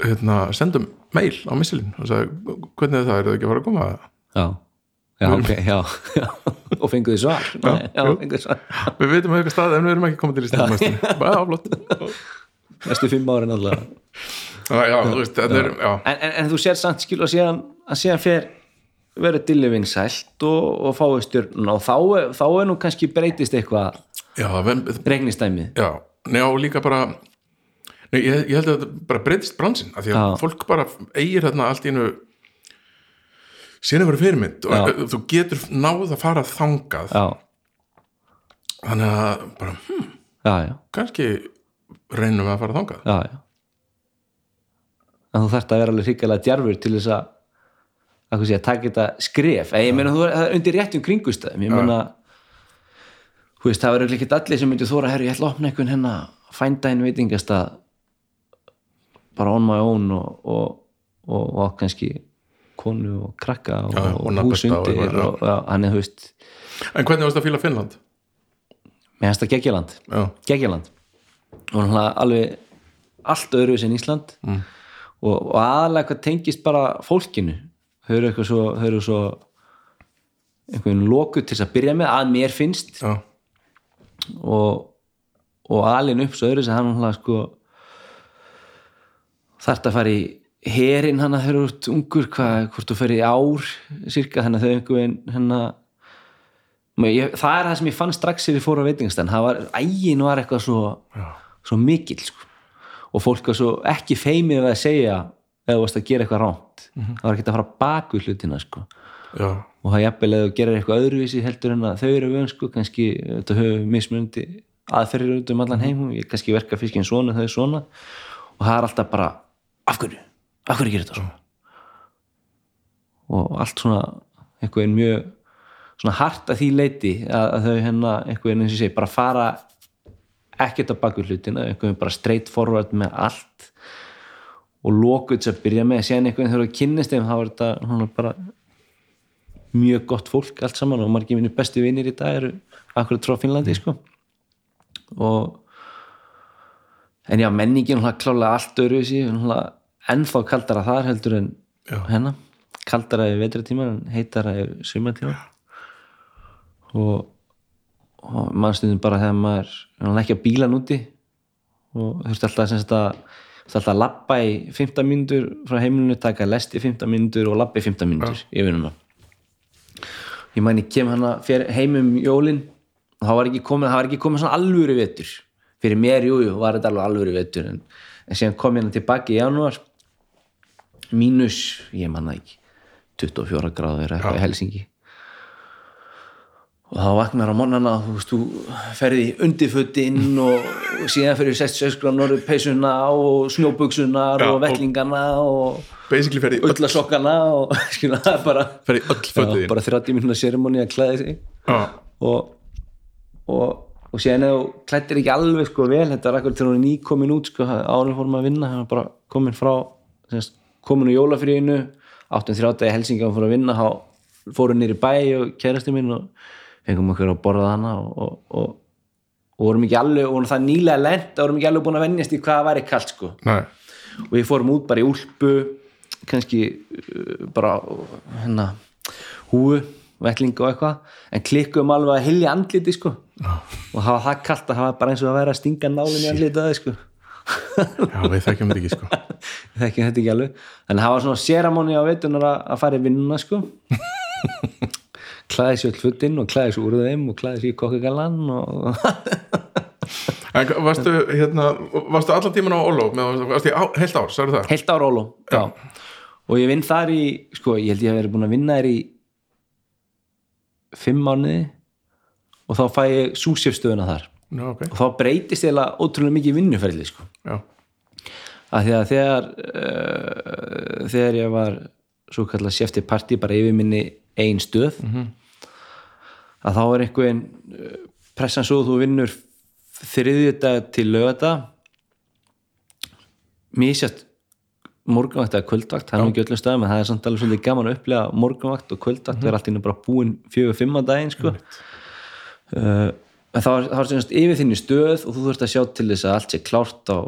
hérna, sendum mail á missilin og sagði, hvernig er það, er það ekki að fara að koma? Já, já, ok, já, já. og fenguði svar, Nei, já, fenguði svar. við veitum að eitthvað stað en við erum ekki komið til Íslandi bara áflott næstu fimm árin alltaf já, þú veist, þetta er en, en, en þú sér samt skil og síðan að síðan fer verið dillivinn sælt og, og fáið stjórn og þá, þá er nú kannski breytist eitthvað regnistæmið já, njá líka bara nei, ég, ég held að þetta bara breytist bransin af því að já. fólk bara eigir þarna allt í einu vera fyrirmynd og já. þú getur náð að fara þangað já. þannig að bara, hm, kannski reynum við að fara þangað. Já, já. en þú þarfst að vera alveg hrigalega djarfur til þess að að, taka þetta skref. Ég meina þú er undir réttum kringustæðum ég meina veist, það verður ekki allir sem myndir þóra herri ég ætla að opna einhvern henn að fænda einn veitingast að bara on my own og, og, og, og kannski konu og krakka og, já, og húsundir og hann er þú veist En hvernig varst það að fýla Finnland? Mér finnst það Geggjaland. Geggjaland og alveg allt öðru sem Ísland mm. og, og aðalega hvað tengist bara fólkinu þau eru eitthvað svo, eru svo einhvern lóku til að byrja með að mér finnst ja. og og alin upp svo öðru sem hann hlaði sko þarft að fara í herin hann að þau eru ungur hvað, hvort þú fer í ár cirka þannig að þau einhvern hann að Ég, það er það sem ég fann strax þegar ég fór á veitingastæn ægin var eitthvað svo, svo mikil sko. og fólk var svo ekki feimið að segja eða þú varst að gera eitthvað ránt mm -hmm. það var ekki að fara baku hlutina sko. og það jafnvel eða þú gerir eitthvað öðruvísi heldur en að þau eru vön sko, kannski þetta höfum mismundi aðferðir út um allan heim. Ég kannski verka fiskinn svona þau svona. Og það er alltaf bara af hverju, af hverju gerir þetta svona? Og allt svona eitthvað er mjög svona hart að því leiti að, að þau hérna einhvern veginn sem sé bara fara ekkert á baku hlutina einhvern veginn bara straight forward með allt og lókuðs að byrja með. Síðan einhvern veginn þegar það kynist þeim þá er þetta bara mjög gott fólk allt saman og margir minni bestu vinnir í dag eru akkurat frá Finnlandi sko. og en já, menningin hún klálega allt öru ennþá kaldara þar heldur en hennar kaldara yfir vetratíma en heitara yfir sumartíma og, og mannstundum bara þegar maður hann ekki að bílan úti og þurfti alltaf sem sagt að þurfti alltaf að labba í 15 mínútur frá heimilinu, taka lest í 15 mínútur og labba í 15 mínútur í vinnuna ég mæni kem hana heim um jólin og það var ekki komið, það var ekki komið svona alvöru vetur. Fyrir mér, jú, jú, var þetta alveg alvöru vetur en, en síðan kom ég hérna tilbaki í janúar. Mínus, ég manna ekki 24 gráður eitthvað í Helsingi og þá vaknar á morgnana þú veist, þú ferði í undirfötin og, síðan fyrir 66 gráður peysuna og snjóbuksunar Já, og vettlingana og basically ferði í öll, ullasokkana og skilja, það er bara, já, bara 30 minúna seremoni að klæði sig. Já, og, og, og síðan þú klættir ekki alveg sko vel, þetta er akkur til hún er nýkomin út sko, ánum fórum að vinna, hann var bara komin frá semst, komin úr jólafríinu 8.30 í Helsingi og fór að vinna þá fórum nýri bæ og kærasti minn og fengum okkur að borða hana og, og, og, vorum ekki alveg og það nýlega lent, vorum ekki alveg búin að vennjast í hvað væri kalt sko. Nei, og við fórum út bara í úlpu kannski uh, bara hérna húu, vettling og eitthvað en klikkuðum alveg að hilja andliti sko. Og það var það kalt að það var bara eins og að vera að stinga nálinn í andliti að sko. Já, við þekkjum þetta ekki sko. Þekki þetta ekki alveg. En það var svona séramóni á veitunar að, að fara í vinnuna sko klæði sér öll futtinn og klæði sér úr þeim og klæði sér í kokkagallan og en varstu, hérna, varstu allan tíman á Óló? Varstu á, heilt ár, sagði það? Heilt ára ólo já. og ég vinn þar í sko, ég held ég að vera búin að vinna þær í fimm mánuði og þá fæ ég súsjöfstöðuna þar. Já, ok, og þá breytist eiginlega ótrúlega mikið vinnuferli sko. já, að því að þegar uh, þegar ég var svo kallar sefti partí bara yfir minni ein stöð að þá er einhvern uh, pressan svo þú vinnur þriðjudag til lögata mísjast morgunvakt eða kvöldvakt, það er ekki öllum stöðum en það er samt alveg svolítið gaman að upplega morgunvakt og kvöldvakt verður allt í einu bara búin fjögur fimm á daginn sko. Uh, en þá er, þá er semst yfir þinni stöð og þú þurft að sjá til þess að allt sé klárt á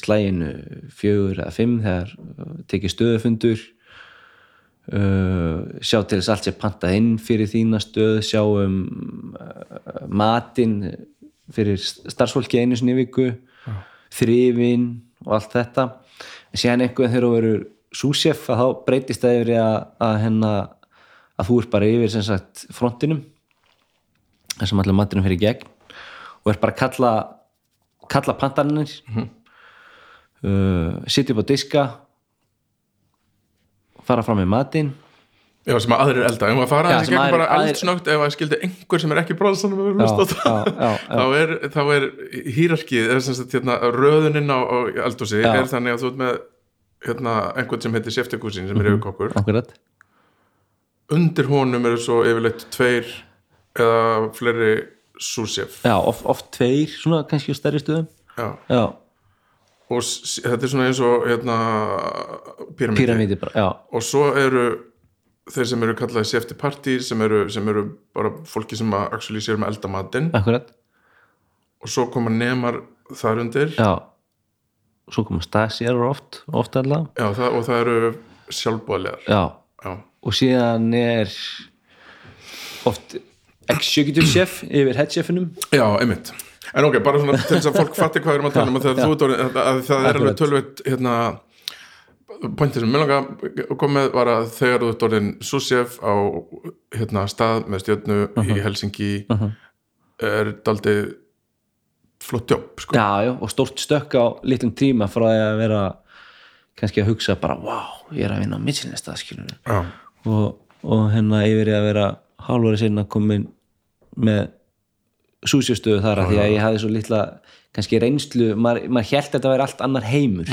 slæginu fjögur eða fimm þegar uh, tekið stöðufundur uh, sjá til þess að allt sé pantað inn fyrir þína stöð sjá um uh, matinn fyrir starfsfólki einu sinni viku þrifin og allt þetta. En síðan einhvern þegar þú verður súsjef að þá breytist það yfir að, að, hennar, að þú ert bara yfir sem sagt frontinum þar sem allir maturinn fyrir gegn og er bara að kalla kalla pantanir mm uh, sitja upp á diska fara fram með matinn. Já, sem að aðrir elda. Ef maður fara aðeins í gegnum bara eldsnögt ef að skildi einhver sem er ekki bróðsanum já, já, já, þá er, þá er hýrarkið hérna röðuninn á, á eldhúsi er þannig að þú ert með hérna einhvern sem heitir seftekúsin sem Mhm. er yfirkokkur. akkurat. Undir honum eru svo yfirleitt tveir eða fleiri súsef já, oft, oft tveir, svona kannski á stærri stöðum. Já. já, og þetta er svona eins og hérna pyramidi, píramíti bara, og svo eru þeir sem eru kallaði sefti partí sem eru, sem eru bara fólki sem að actually sér með eldamatinn. Akkurat. Og svo koma nemar þar undir. Já, svo koma stasjar oft, oft allavega Já, það, og það eru sjálfbóðlegar já, já, og síðan er oft executive chef yfir head chefinum. Já, einmitt en ok, bara svona til þess að fólk fatti hvað við erum að tala um að að, að það er alveg tölvöld hérna pointið sem mér langa að koma með var að þegar þú ert orðin súsjef á hérna stað með stjörnu Uh-huh. í Helsingi er daldið flott jobb sko. já, já, og stórt stökk á litlum tíma frá því að vera kannski að hugsa bara, wow, ég er að vinna á mittsinnesta skilur já, og, og hérna yfir í að vera hálfari sinna komin með súsjöstöðu þar að því að ég hafði svo litla kannski reynslu, maður, maður held að þetta væri allt annar heimur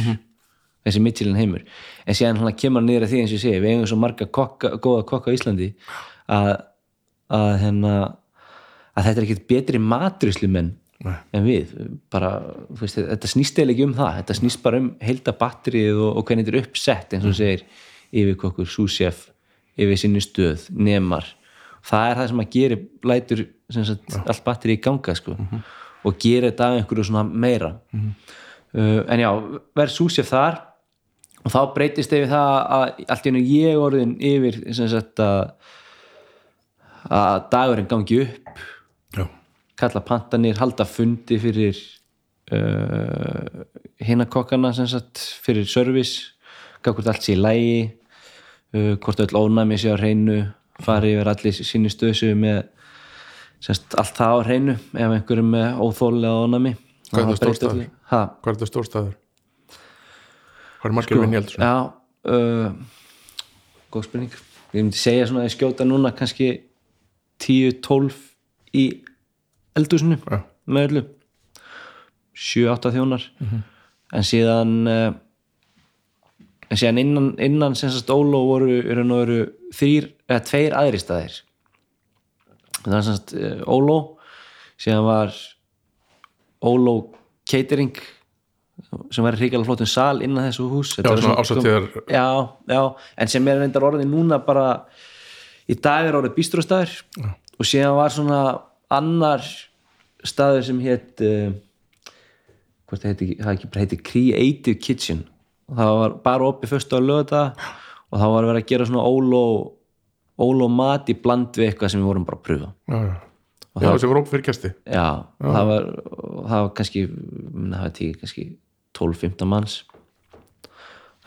þessi Michelin heimur, en síðan hann kemur að því eins og ég segi, við eigum svo marga kokka, góða kokka á Íslandi að, að hérna að þetta er ekkert betri matrislu menn Nei. en við, bara veist, þetta snýst eða ekki um það, þetta snýst bara um heilda batterið og, og hvernig þetta er uppsett eins og þú segir yfirkokkur, súsjef yfir sinni stöð, nemar. Það er það sem að gera lætur sagt, allt batteri í ganga sko. og gera þetta af einhverju svona meira. Uh, en já, verð súsef þar og þá breytist yfir það að allt í hennu ég orðin yfir sagt að að dagurinn gangi upp. Já, kalla pantanir, halda fundi fyrir uh, sagt fyrir service hvort allt sé í lægi uh, hvort öll ónæmi sé á hreinu fari yfir allir síni stöðsu með sem sagt, allt það á hreinu ef einhverjum er öllu. Ha, hvað er þetta stórstæður? hvað er margir vinn í eldur? já uh, góð spurning ég myndi segja svona að ég skjóta núna kannski 10-12 í eldúsinu Já. með öllu 7-8 þjónar en síðan uh, en síðan innan, innan sem sagt Óló voru, nú eru þrýr, eða tveir aðri staðir það er sem sagt uh, Óló síðan var Óló Catering sem var hrikalega flottum sal innan þessu hús Já, svona ásatíðar já, já, en sem er reyndar orðið núna bara í dag er orðið bístróstaður og síðan var svona annar staður sem hétt uh, hvort það heiti, það heiti Creative Kitchen. Og það var bara opið fyrst á lögða og það var verið að gera svona óló óló mat í bland við eitthvað sem við vorum bara að pröfa. Já, já. já þessi var óp fyrir kæsti já, og það var og það var kannski, það var tíu kannski 12-15 manns.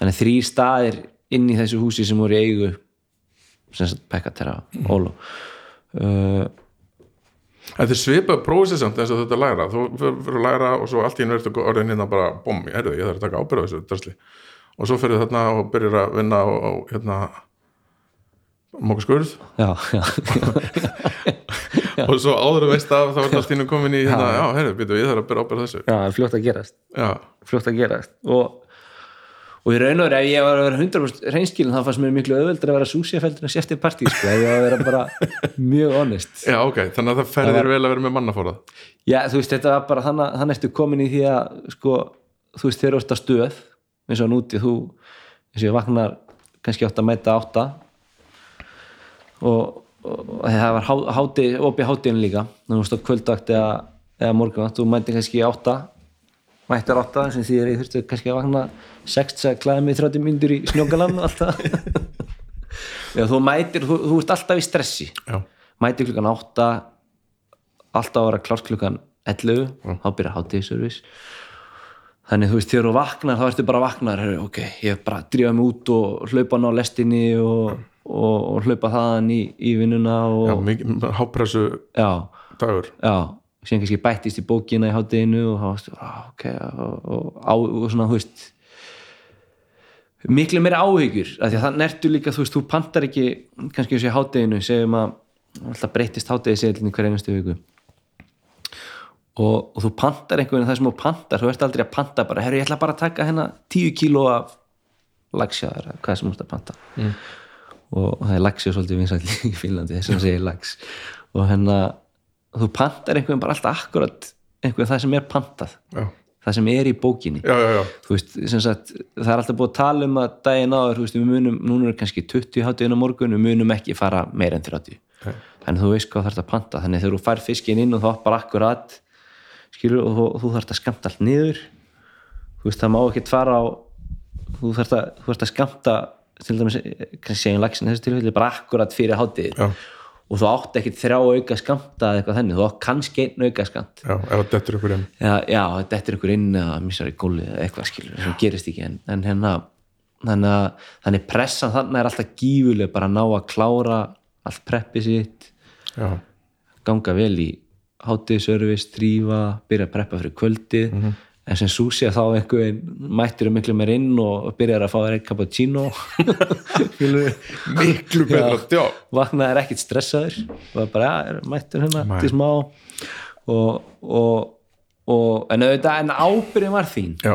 Þannig þrý staðir inn í þessu húsi sem voru í eigu sem sagt Pekatera Óló. Uh, Þetta er svipað prófið samt eins og þetta læra. Þú fyrir að læra og svo allt í ertu orðin hérna bara bom, ég herðu, ég þarf að taka ábyrða þessu drasli. og svo fyrir þarna og byrjar að vinna á, á hérna móka skurð já, já, og svo áður að veist af þá er allt í einu komin í hérna, já, herðu, býtu, ég þarf að byrja ábyrða þessu. Já, það er fljótt að gerast. Já, fljótt að gerast. Og og í raun og veru ef ég var að vera 100% reynskilin þá fannst mér miklu auðveldur að vera súsíafeldur en sérftir partí, sko, ég var að vera bara mjög honest. Já, ok, þannig að það ferðir vel að vera með mannafórað. Já, þú veist, þetta var bara þannig, þannig ertu komin í því að, sko, þú veist, þeir og, og það var há, háti, opið hátíðin líka, þú veist, á kvöldvakt eða, eða morgunvakt, þú mæti kannski átta, mættar átta, sem því ég þurfti kannski að vakna sext að klæða mig 30 myndur í snjókalam og allt það. Já, þú mætir, þú, þú ert alltaf í stressi. Já, mæti klukkan 8 alltaf að vera klárt klukkan 11 þá byrja hátíðiservis þannig þú veist þegar þú vaknar þá ertu bara vaknar ok, ég er bara að drífa mig út og hlaupa ná lestinni og, og, og hlaupa þaðan í, í vinnuna og hápressu dagur. Já. Síðan kannski bættist í bókina í hátíðinu og þá varstu, á, ok og, og, og svona, þú veist miklu meira áhyggjur af því að það nertu líka, þú veist, þú pantar ekki kannski þessi hátíðinu, segjum að alltaf breytist hátíði segjum hver einustu viku. Og, og þú pantar einhvern veginn það sem þú pantar, þú ert aldrei að panta bara, herru, ég ætla bara að taka hérna 10 kíló af lagsjáður, hvað sem þú ert að panta. Mm. Og, það er lagsjá svolítið vinsæll í Fínlandi, þess að segja lags og hérna, þú pantar einhvern bara alltaf akkurat einhvern það sem er pantað, Já, það sem er í bókinni. Já, já, já. þú veist, sem sagt, það er alltaf búið að tala um að daginn áður, þú veist, við munum núna er kannski 20 hátíðin á morgun, við munum ekki fara meir en 30 Nei. þannig þú veist hvað þarf að panta, þannig þegar þú fær fiskin inn og þá bara akkurat skilur, og þú, þú þarf að skamta allt niður. Þú veist, það má ekki fara á þú þarf að skamta til dæmis, kannski segjum lagsin þessu tilfelli, bara akkurat fyrir hátíð Já. og þú átt ekki þrjá auka skamta eða eitthvað þannig, þú átt kannski einn auka skamt já, það dettur ykkur inn. Já, já þetta er ykkur inn eða missar í góli eða eitthvað skilur sem gerist ekki. En, en hérna þannig að þannig pressan þannig er alltaf gífuleg bara að ná að klára allt preppi sitt Já, ganga vel í hátíðservice, trífa byrja að preppa fyrir kvöldið en sem súsi að þá einhvern mættir um miklu meir inn og byrjar að fá þér eitt cappuccino. Miklu betra já. vaknaðir ekkit stressaður. Og bara, ja, er mættur hérna til smá. Og, og, og en auðvitað, en ábyrðin var þín. Já.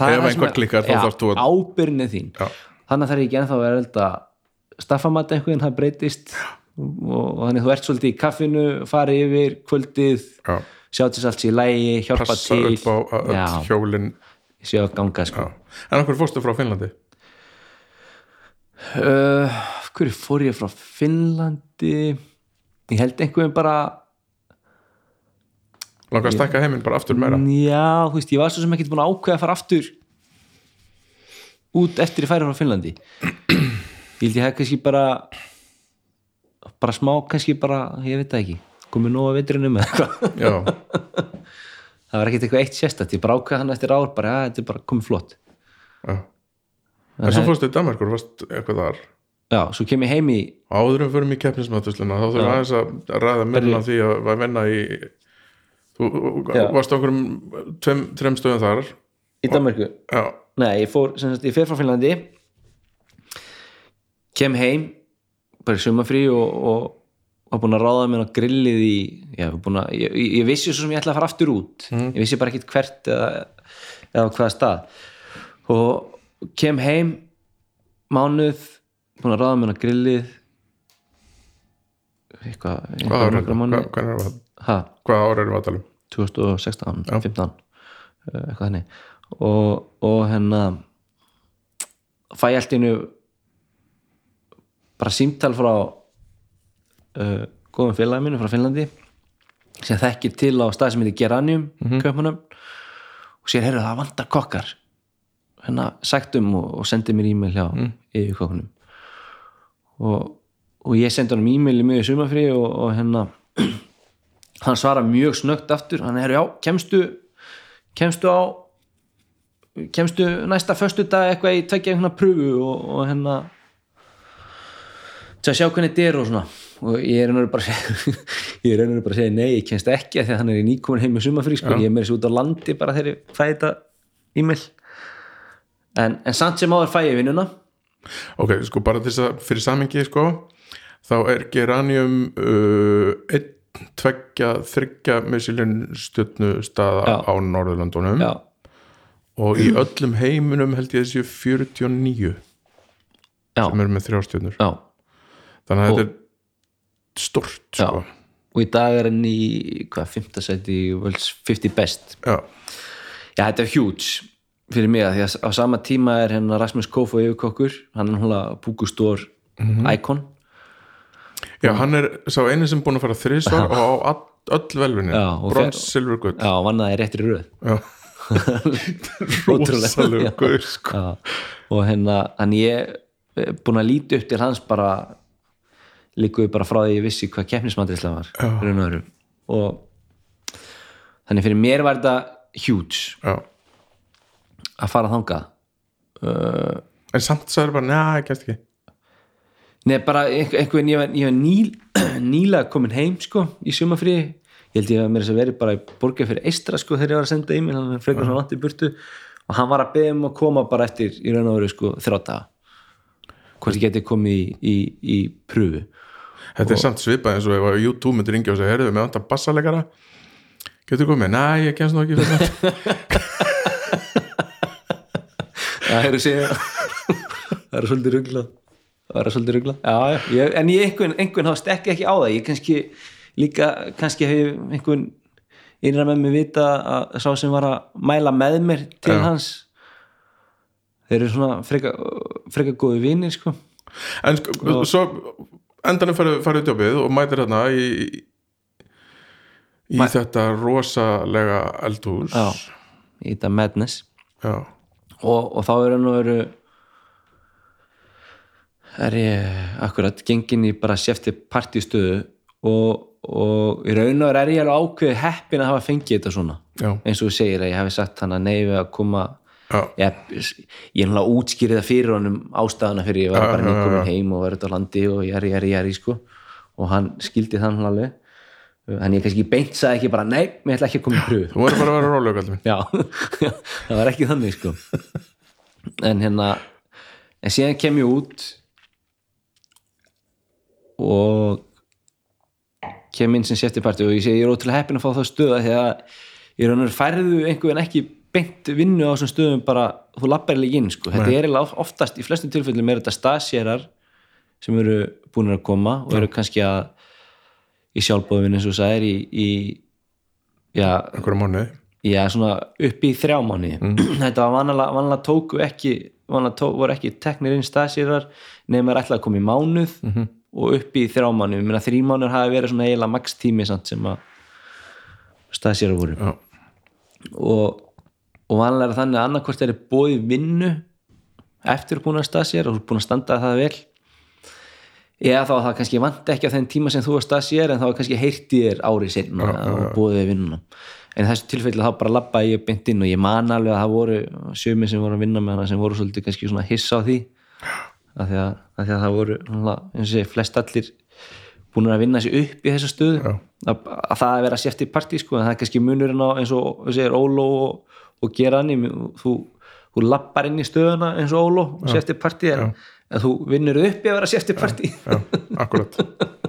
Er Ef einhver er- klikkar, þá já, þarft þú að- ábyrgðin er þín. Já. þannig það er ekki ennþá að vera elda staffamat einhvern, það breytist. Og, og þannig þú ert svolítið í kaffinu farið yfir kvöldið. Já. Sjá til þess allt sér í lægi, hjálpa passa til. upp á öll já, hjólin. Sjá að ganga sko. já. en okkur fórstu frá Finnlandi? Uh, hverju fór ég frá Finnlandi? Ég held einhvern bara langar að stækka heiminn bara aftur meira? Já, þú veist, ég var svo sem ekki búin að ákveða að fara aftur út eftir ég færi frá Finnlandi. Ég held ég hef kannski bara bara smá kannski bara, ég veit það ekki komið nóg að veitrinum eða eitthvað. Það var ekkert eitthvað eitt sérstætt, ég bara ákveða hann eftir ár bara, ja, þetta er bara komið flott. Já. En svo fórstu í Danmarkur, varst eitthvað þar? Já, svo kem ég heim í áður en fyrir mig keppnismatusluna þá þurfum við aðeins að ræða minna því að að vinna í þú Já. varst okkur um tveim, tveim stöðum þar. Í Danmarku já, Nei, ég fór, sem sagt, ég fer frá Finnlandi kem heim bara sumafrí og, og var búin að ráða mér á grillið í já, búin að, ég, ég vissi svo sem ég ætla að fara aftur út. Ég vissi bara ekkit hvert eða, eða hvaða stað. Og kem heim mánuð búin að ráða mér á grillið. Eitthvað, hvað eitthvað ár er nokkra mánuði. hvað, hvað, er, ha, hvað ár erum við að tala um 2016, 15 uh, eitthvað henni og, og hérna fæ ég allt í einu bara símtal frá uh, góðum félagi mínu frá Finnlandi sem þekkir til á stað sem heitir Geranium mm -hmm. og sér, heyrðu það vantar kokkar hérna sagt um og, og sendi mér e-mail hjá mm. yfir kokkunum og, og ég sendi honum e-mail í mjög sumafrí og, og hérna hann svara mjög snöggt aftur hann er já, kemstu kemstu á kemstu næsta föstu dag eitthvað í tveggja einhverna pröfu og, og hérna til að sjá hvernig þetta er og svona. Og ég er einhverju bara að segja ég er einhverju bara að segja nei, ég kemst ekki því að hann er í nýkomin heim með sumafrí sko, ég er með þessu út á landi bara þegar ég fæði þetta e-mail. En, en samt sem áður fæ ég vinnuna. Ok, sko bara til þess að fyrir samingi sko, þá er geranium uh, einn, tveggja þryggja misilin stjörnu staða Já. á Norðurlandunum já, og í öllum heiminum held ég þessi 49 já, sem eru með þrjárstjörnur já þannig að Og- þetta er stort sko. og í dag er hann í hvað, 5. seti í World's 50 Best. Já, Já, þetta er huge fyrir mig að því að á sama tíma er hérna Rasmus Kofo yfirkokkur, hann er húnlega Púkustór Icon já, hann er sá eini sem búin að fara þrísvar og á all, öll velvinni. Og brons, silfur, gull. Já, og vann það í réttri röð. Já, Já. gull sko. Og hérna, hann ég er búin að líti upp til hans bara líkuði bara frá því ég vissi hvað keppnismandrislega var raun og öðru. og þannig fyrir mér var þetta huge já. að fara þangað. Uh, en samt sagði bara, neða, ég kemst ekki. Nei, bara einhver- einhvern, ég var, ég var ný, nýlega komin heim sko, í sumafrí ég held ég að mér þess að veri bara í borgið fyrir eistra sko þegar ég var að senda e-mail hann er frekar svona langt í burtu. Og hann var að beða um að koma bara eftir í raun og veru sko þrjóta hvort ég geti komið í, í, í pröfu Þetta er samt svipað eins og ef að YouTube myndir ringja og segja, heyrðu, með vantar bassalegara. Getur komið? Næ, ég kemst nú ekki fyrir þetta Það er að segja. Það er svolítið ruggla Það er svolítið ruggla já, já. Ég, En ég einhvern, einhvern hafa stekki ekki á það. Ég kannski líka kannski hef einhvern innra með mig vita að sá sem var að mæla með mér til Já. hans þeir eru svona freka, freka góði vinir sko En sko, svo endanum farið djópið og mætir hérna í í þetta rosalega eldhús já, í þetta madness og, og þá er hann og veru er ég akkurat gengin í bara sefti partístöðu og, og í raun og er ég alveg ákveðið heppin að hafa fengið þetta svona Já. eins og þú segir að ég hafi sagt hann að neyfi að koma. Ég, ég er náttúrulega útskýrið það fyrir honum ástæðana fyrir ég var bara já. heim og verið á landi og ég er, ég er, ég er sko. Og hann skildi þann alveg en ég kannski beint sagði ekki bara nei, mér ætla ekki að koma í pröfu. Þú verður bara að vera rólega já, það var ekki þannig sko. En hérna en síðan kem ég út og kem inn sem seftiparti og ég segi ég er ótrúlega heppin að fá þá stöða því að ég veru færðu einhvern ekki beint vinnu á þessum stöðum bara þú lappar ekki inn sko, þetta er oftast í flestum tilfellum er þetta stasjerar sem eru búin að koma og eru kannski að í sjálfbóðin eins og það er í, í já, einhverja mánuði. Já, svona upp í þrjá mánu þetta var vanalega, vanalega tóku ekki vana, tó, voru ekki teknir inn stasýrar nema er ætlaði að koma í mánuð -hmm. og upp í þrjá mánuð, minna þrjí mánuður hafi verið svona eiginlega max tími sem að stasýrar voru. Já, og, og vanlega er þannig að annarkvort er bóði vinnu eftir búin að stasýra og þú er búin að standa það vel eða þá að það kannski vant ekki á þenn tíma sem þú að stasýra en þá er kannski heyrti þér árið sinna og bóðið vinnuna. En þessu tilfelli þá bara labba ég beint inn og ég man alveg að það voru sjömi sem voru að vinna með hana sem voru svolítið kannski svona hissa á því. Af því að, að, því að það voru eins og segi, flest allir búin að vinna sér upp í þessa stöðu. Að, að það að vera sért í partí sko, en það er kannski munurinn á eins og segir Óló og, og gera hann þú, þú lappar inn í stöðuna eins og Óló og sért í partí en, en þú vinnur upp í að vera sért í partí já, akkurat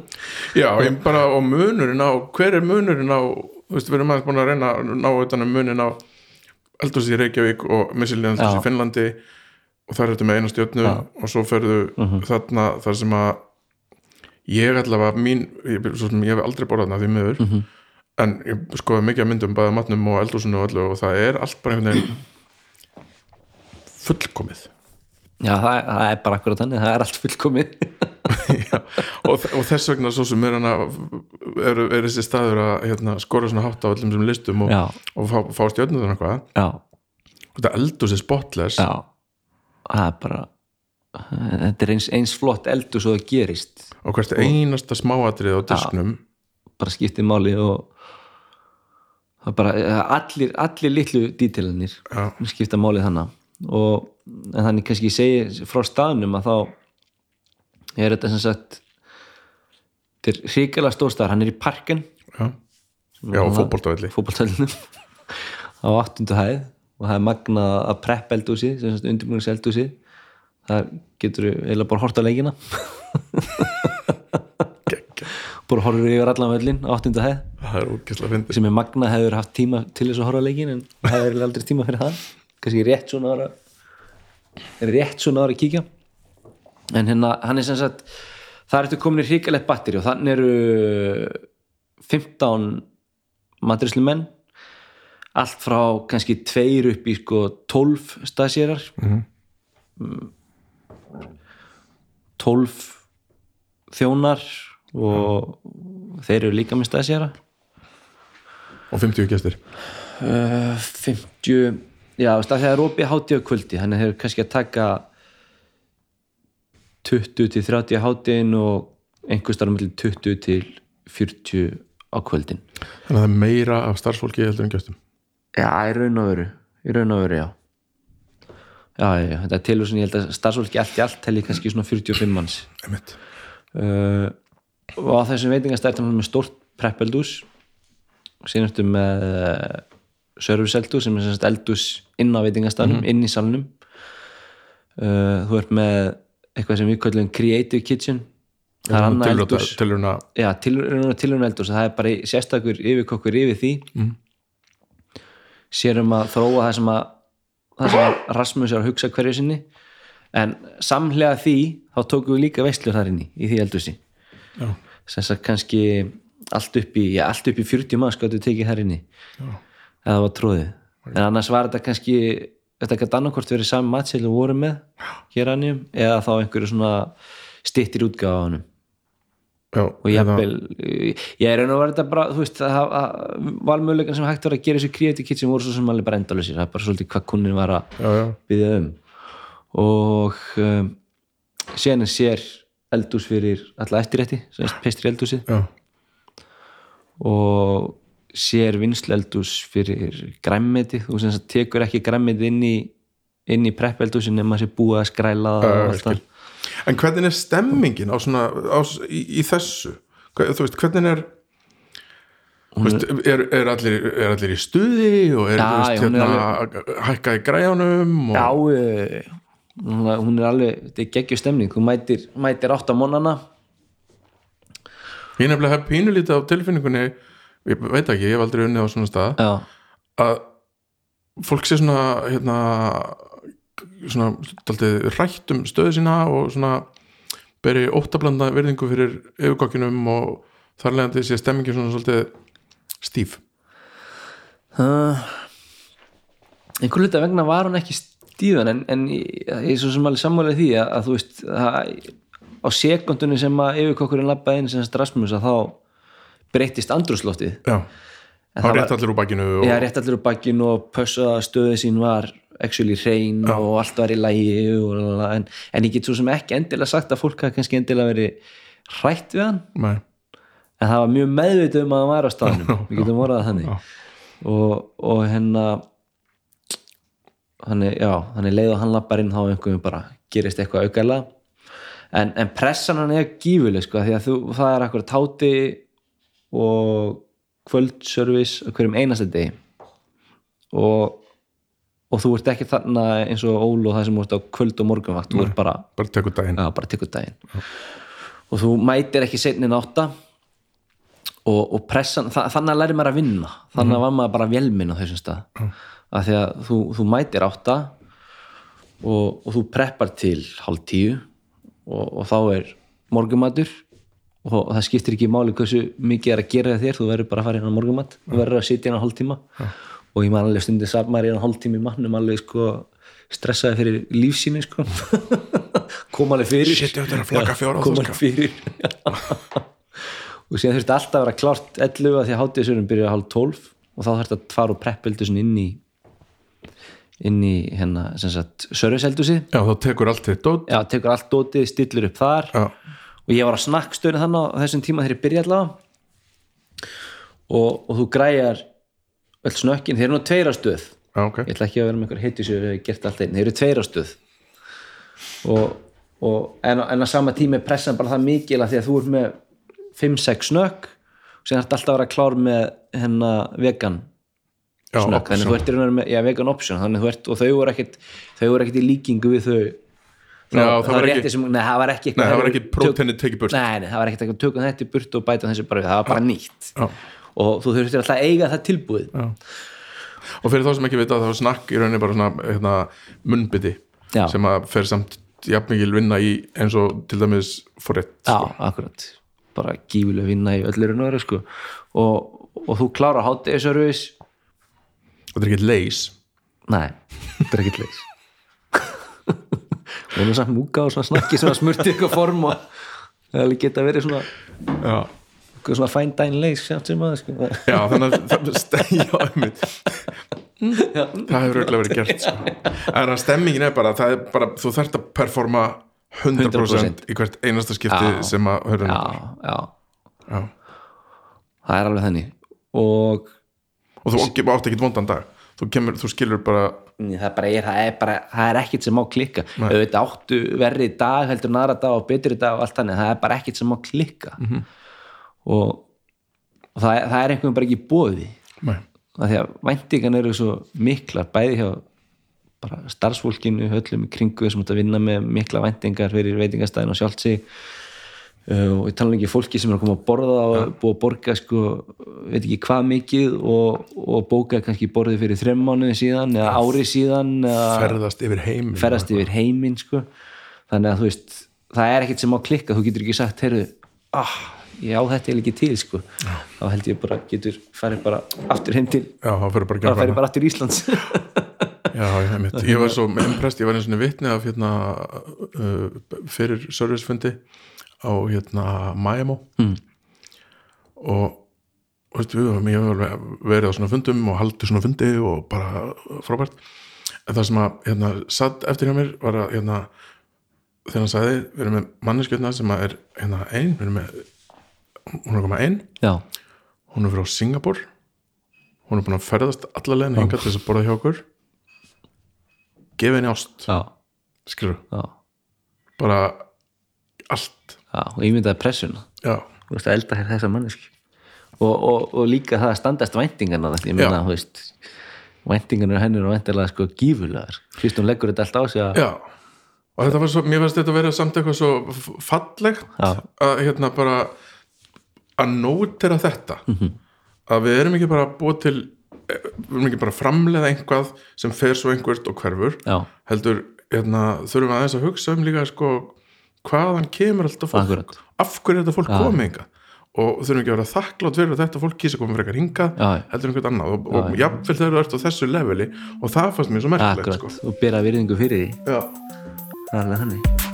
já, ég bara á munurinn á hver er munurinn á þú veist, við erum aðeins búin að reyna að ná utan um munin á eldhúsið í Reykjavík og eldhúsið í Já. Finnlandi og þar er þetta með eina stjórnu Já. Mhm. og svo ferðu þarna þar sem að ég allavega mín, ég, svo sem ég hef aldrei borðað þarna því miður Mhm. En ég skoði mikið að myndum bæða matnum og eldhúsinu og öllu og það er allt bara einhvern veginn fullkomið. Já, það, er- það er bara akkurat þannig, það er allt fullkomið. Já, og, og þess vegna svo sem er, hana, er, er þessi staður að hérna, skora svona hátt á öllum sem listum og, já, og fá, fá stjörnum þannig eitthvað. Já, og þetta eldur sér spotless. Já. Það er bara þetta er eins, eins flott eldur svo það gerist. Og hvert einasta smáatrið á disknum bara skiptið máli og það bara allir, allir litlu dítilinir Já. skipta máli þannig og en þannig kannski ég segi frá staðnum að þá er þetta sem sagt þetta er hrikalega stórstæðar, hann er í parken já, já og fótboltavelli. fótboltælunum á 8. hæð. Og það er magnað að preppa eldúsi sem sagt undirbúnings eldúsi það getur eiginlega bara hort á leikina bara horfur yfir allan völlin á 8. hæð. Er sem er magnað hefur haft tíma til þess að horfa leikin en það eiginlega aldrei tíma fyrir það kannski rétt svona ára rétt svona ára að kíkja. En hérna hann er sem sagt það ertu komin í hrikalegt batteri og þannig eru 15 matrislu menn allt frá kannski tveir upp í sko 12 staðsérar mm. 12 þjónar og þeir eru líka með staðséra og 50 gestir. Uh, 50 já, það er opið hátíð á kvöldi þannig þeir eru kannski að taka 20 til 30 á hátíðin og einhvers staðar mellir 20 til 40 á kvöldin. Þannig að það er meira af starfsfólki heldur en gestum. Já, í raun og veru í raun og veru, já. Já, já, þetta er tilur sem ég held að starfsfólki allt í allt telli kannski svona 45 manns. Einmitt. uh, og á þessum veitingastættum með stórt preppeldús. Síðan ertu með uh, serviceeldús sem er sem sagt eldús inn á veitingastæðnum, inn í salnum. Uh, þú ert með eitthvað sem við kallum creative kitchen. Það er annað eldús tilurna eldús það er bara í- sérstakur yfirkokkur yfir því. Mm. sérum að þróa það sem að það sem að Rasmus er að hugsa hverju sinni. En samhlega því þá tókum við líka veislur þar inni í því eldúsi. Sem sagt kannski allt upp í, já, allt upp í 40 mann skáttu tekið inni. Já. eða það var tróðið en annars var þetta kannski þetta gæti annarkvort verið sami matsel og voru með hér annum eða þá einhverju svona stittir útgáfa á Já, og ég er raun og verið þetta bara, þú veist, valmöðulegan sem hægt var að gera þessu creative kit sem voru svo sem alveg bara endalusir, það er bara svolítið hvað kunnin var að byggja um. Og um, síðan er sér eldús fyrir alla er pestri eldúsið já, og sér vinslu eldús fyrir græmmeti, þú sem tekur ekki græmmeti inn í inn í prepp eldúsin nema sér búið að skræla það En hvernig er stemmingin á svona, á, í, í þessu? Þú veist, hvernig er veist, er, er, allir, er allir í stuði og er, Já, veist, hérna, hækka í græjanum og, Já, hún er- alveg þetta er geggjur stemning, þú mætir, mætir átt á mónana ég nefnilega hef pínulítið á tilfinningunni ég veit ekki, ég hef aldrei unnið á svona stað Já, að fólk sé svona hérna svona daldið rætt um stöðu sína og svona beri óttablanda virðingu fyrir yfirkokkinum og þar leðandi sé stemmingin svona svolítið stíf. Uh, einhver hluta vegna var hún ekki stíðan en, en ég, ég er svo sem alveg sammálega því að, að þú veist að, á sekundunni sem að yfirkokkurinn labbaði inn sem Rasmus að þá breyttist andrúsloftið já, var- rétt allir úr bakinu og, ég rétt allir úr bakkinu og pössa að stöðið sín var actually hrein og allt var í lægi en, en ég get svo sem ekki endilega sagt að fólk hafa kannski endilega verið hrætt við hann. Nei, en það var mjög meðvitið um að hann var á staðnum. Við getum orðað það þannig. Og, og hérna þannig, já, þannig leið og hann lappar inn þá einhverjum bara gerist eitthvað aukalega. En, en pressan hann er gífuleg sko, því að þú, það er akkur táti og kvöldservice á hverjum einasta degi. Og, og þú ert ekki þarna eins og Ól og það sem ert á kvöld og morgunvakt, ert bara bara tekur daginn. Já, bara tekur daginn. Og þú mætir ekki seinnin átta og, og pressan þa þannig að læri maður að vinna. Þannig að var maður bara velminn á þessum stað af því að þú, þú mætir átta og, og þú preppar til hálf tíu og, og þá er morgumatur og það skiptir ekki máli hversu mikið er að gera þér þú verður bara að fara inn á morgumat þú verður að sitja inn á hálftíma og ég man alveg stundið samt maður inn á hálftíma í mannum alveg sko stressaði fyrir lífsíni sko. Kom alveg fyrir. Shit, að fjóra á kom það, alveg fyrir. Og síðan þurfti alltaf að vera klárt 11 að því að hátíðisverðin byrjaði hálf 12 og þá þurfti að fara og preppildu inn í inn í hérna sem sagt serviceeldusið já, þá tekur allt þitt dót. Já, tekur allt dótið, stillir upp þar. Já, og ég var á snakkstöðinu þannig á þessum tíma þegar ég byrja allavega. Og, og þú græjar öll snökkin, þeir eru nú tveir á stöð já, ok. Ég ætla ekki að vera með einhver heitisjöf eða gert allt einn, þeir eru tveir á stöð og, og en, en á sama tíma er pressan bara það mikil að því að þú ert með 5-6 snökk og síðan ert alltaf að vera klár með hennar vegan snökk, þannig þú ert í rauninni með já, vegan option, þannig þú ert, og þau voru ekkit þau voru ekkit í líkingu við þau Já, það var ekki- sem, nei, það var ekki Nei, það var ekki próteinið tekið burt. nei, nei, það var ekkit eitthvað tökum þetta í burt og bæta þessi bara við, það var bara nýtt Já. og þú þurftir alltaf að eiga það tilbúið Já. og fyrir þá sem ekki vita þá er snakk í rauninni bara svona hérna, munnbytti Já. sem að fer samt jafnmikil vinna í eins og til dæmis forrétt Já, akkurat bara gífuleg vinna í veru sko. og, og þú klárar hátíðisörfis þetta er ekki leis nei, þetta er ekki leis og nú samt múka og svona snakki svona smurti eitthvað form og það geta verið svona já, svona fine dine leis sem sem að sko. já þannig að það, ste- já, einmitt. það hefur auðvitað verið gert sko. en að stemmingin er bara, er bara þú þarft að performa 100%, 100%. í hvert einasta skipti Já. sem að hörðum já, já, Já. það er alveg þannig og og þú átt ekki vondan dag. Þú, kemur, þú skilur bara það bara, er, það er bara það er ekkit sem má klikka. Auðvitað áttu verri dag heldur en aðra dag og betri dag og allt þannig, það er bara ekkit sem má klikka. Mhm. og, og það, er- það er einhvern bara ekki bóði því að væntingan eru svo miklar bæði hjá bara starfsfólkinu, öllum í kringu sem átt að vinna með mikla væntingar fyrir veitingastæðin og uh, og ég tala ekki fólki sem er að koma að borða og búið að borga sko, veit ekki hvað mikið og, og bóka kannski borðið fyrir þrem mánuði síðan eða ári síðan eða ferðast yfir heim ferðast yfir heiminn sko. þannig að þú veist það er ekkert sem á klikka, þú getur ekki sagt heyrðu, ah, ég á þetta er ekki til sko. þá held ég bara getur farið bara aftur heim til já, það fyrir bara bara farið bara aftur Íslands. Já, ég, mitt. ég var svo impressed, ég var eins og vitni af hérna, uh, fyrir servicefundi á hérna Miami mm. og veistu, ég hef alveg verið á svona fundum og haldið svona fundi og bara frábært. En það sem að hérna, satt eftir hjá mér var að hérna, þegar hann sagði við erum með manneskjöldna sem að er hérna ein, við erum með hún er komað ein, já, hún er frá Singapur hún er búin að ferðast allalegin hingað til þess að borða hjá okkur. Gefa henni ást. Skilur, bara allt já og ég myndaði pressuna þú veist að elda hér þessa manneski og, og, og líka það að standast væntingarna ég þú veist væntingarna hennur og væntilega sko gífulegar fyrst hún leggur þetta allt á sig að já. Og þetta var svo, mér finnst þetta að vera samt eitthvað svo fallegt Já. að hérna bara að nótera þetta. Mhm. að við erum ekki bara búið til eh, við erum ekki bara að framleiða einhvað sem fer svo einhvert og hverfur. Já, heldur, hérna, þurfum við aðeins að hugsa um líka sko, hvaðan kemur alltaf fólk Akkurat. af hverju er þetta fólk komið enga og þurfum ekki að vera þakklátt fyrir að þetta fólk kýsa koma frekar já. heldur einhvern annað og, og jafnvel þegar þú ert á þessu leveli og það fannst mér svo merkilegt sko. og bera virðingu fyrir því Já. það er alveg þannig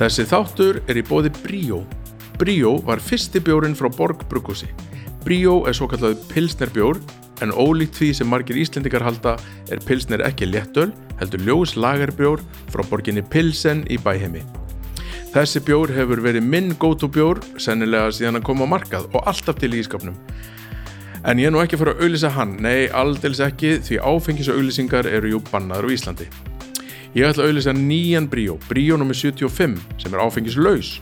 Þessi þáttur er í bóði Bríó. Bríó var fyrsti bjórin frá Borg Bruggúsi. Bríó er svo kallaði pilsnerbjór en ólíkt því sem margir Íslendingar halda er pilsner ekki léttöl heldur ljós lagerbjór frá borginni Pilsen í bæheimi. Þessi bjór hefur verið minn go-to bjór sennilega síðan að koma á markað og alltaf til í ískapnum. En ég er nú ekki að fara að auðlýsa hann, nei aldils ekki því áfengis og auðlýsingar eru jú bannaður á Íslandi. Ég ætla að auðlýsa nýjan Bríó, Bríó nr. 75 sem er áfengislaus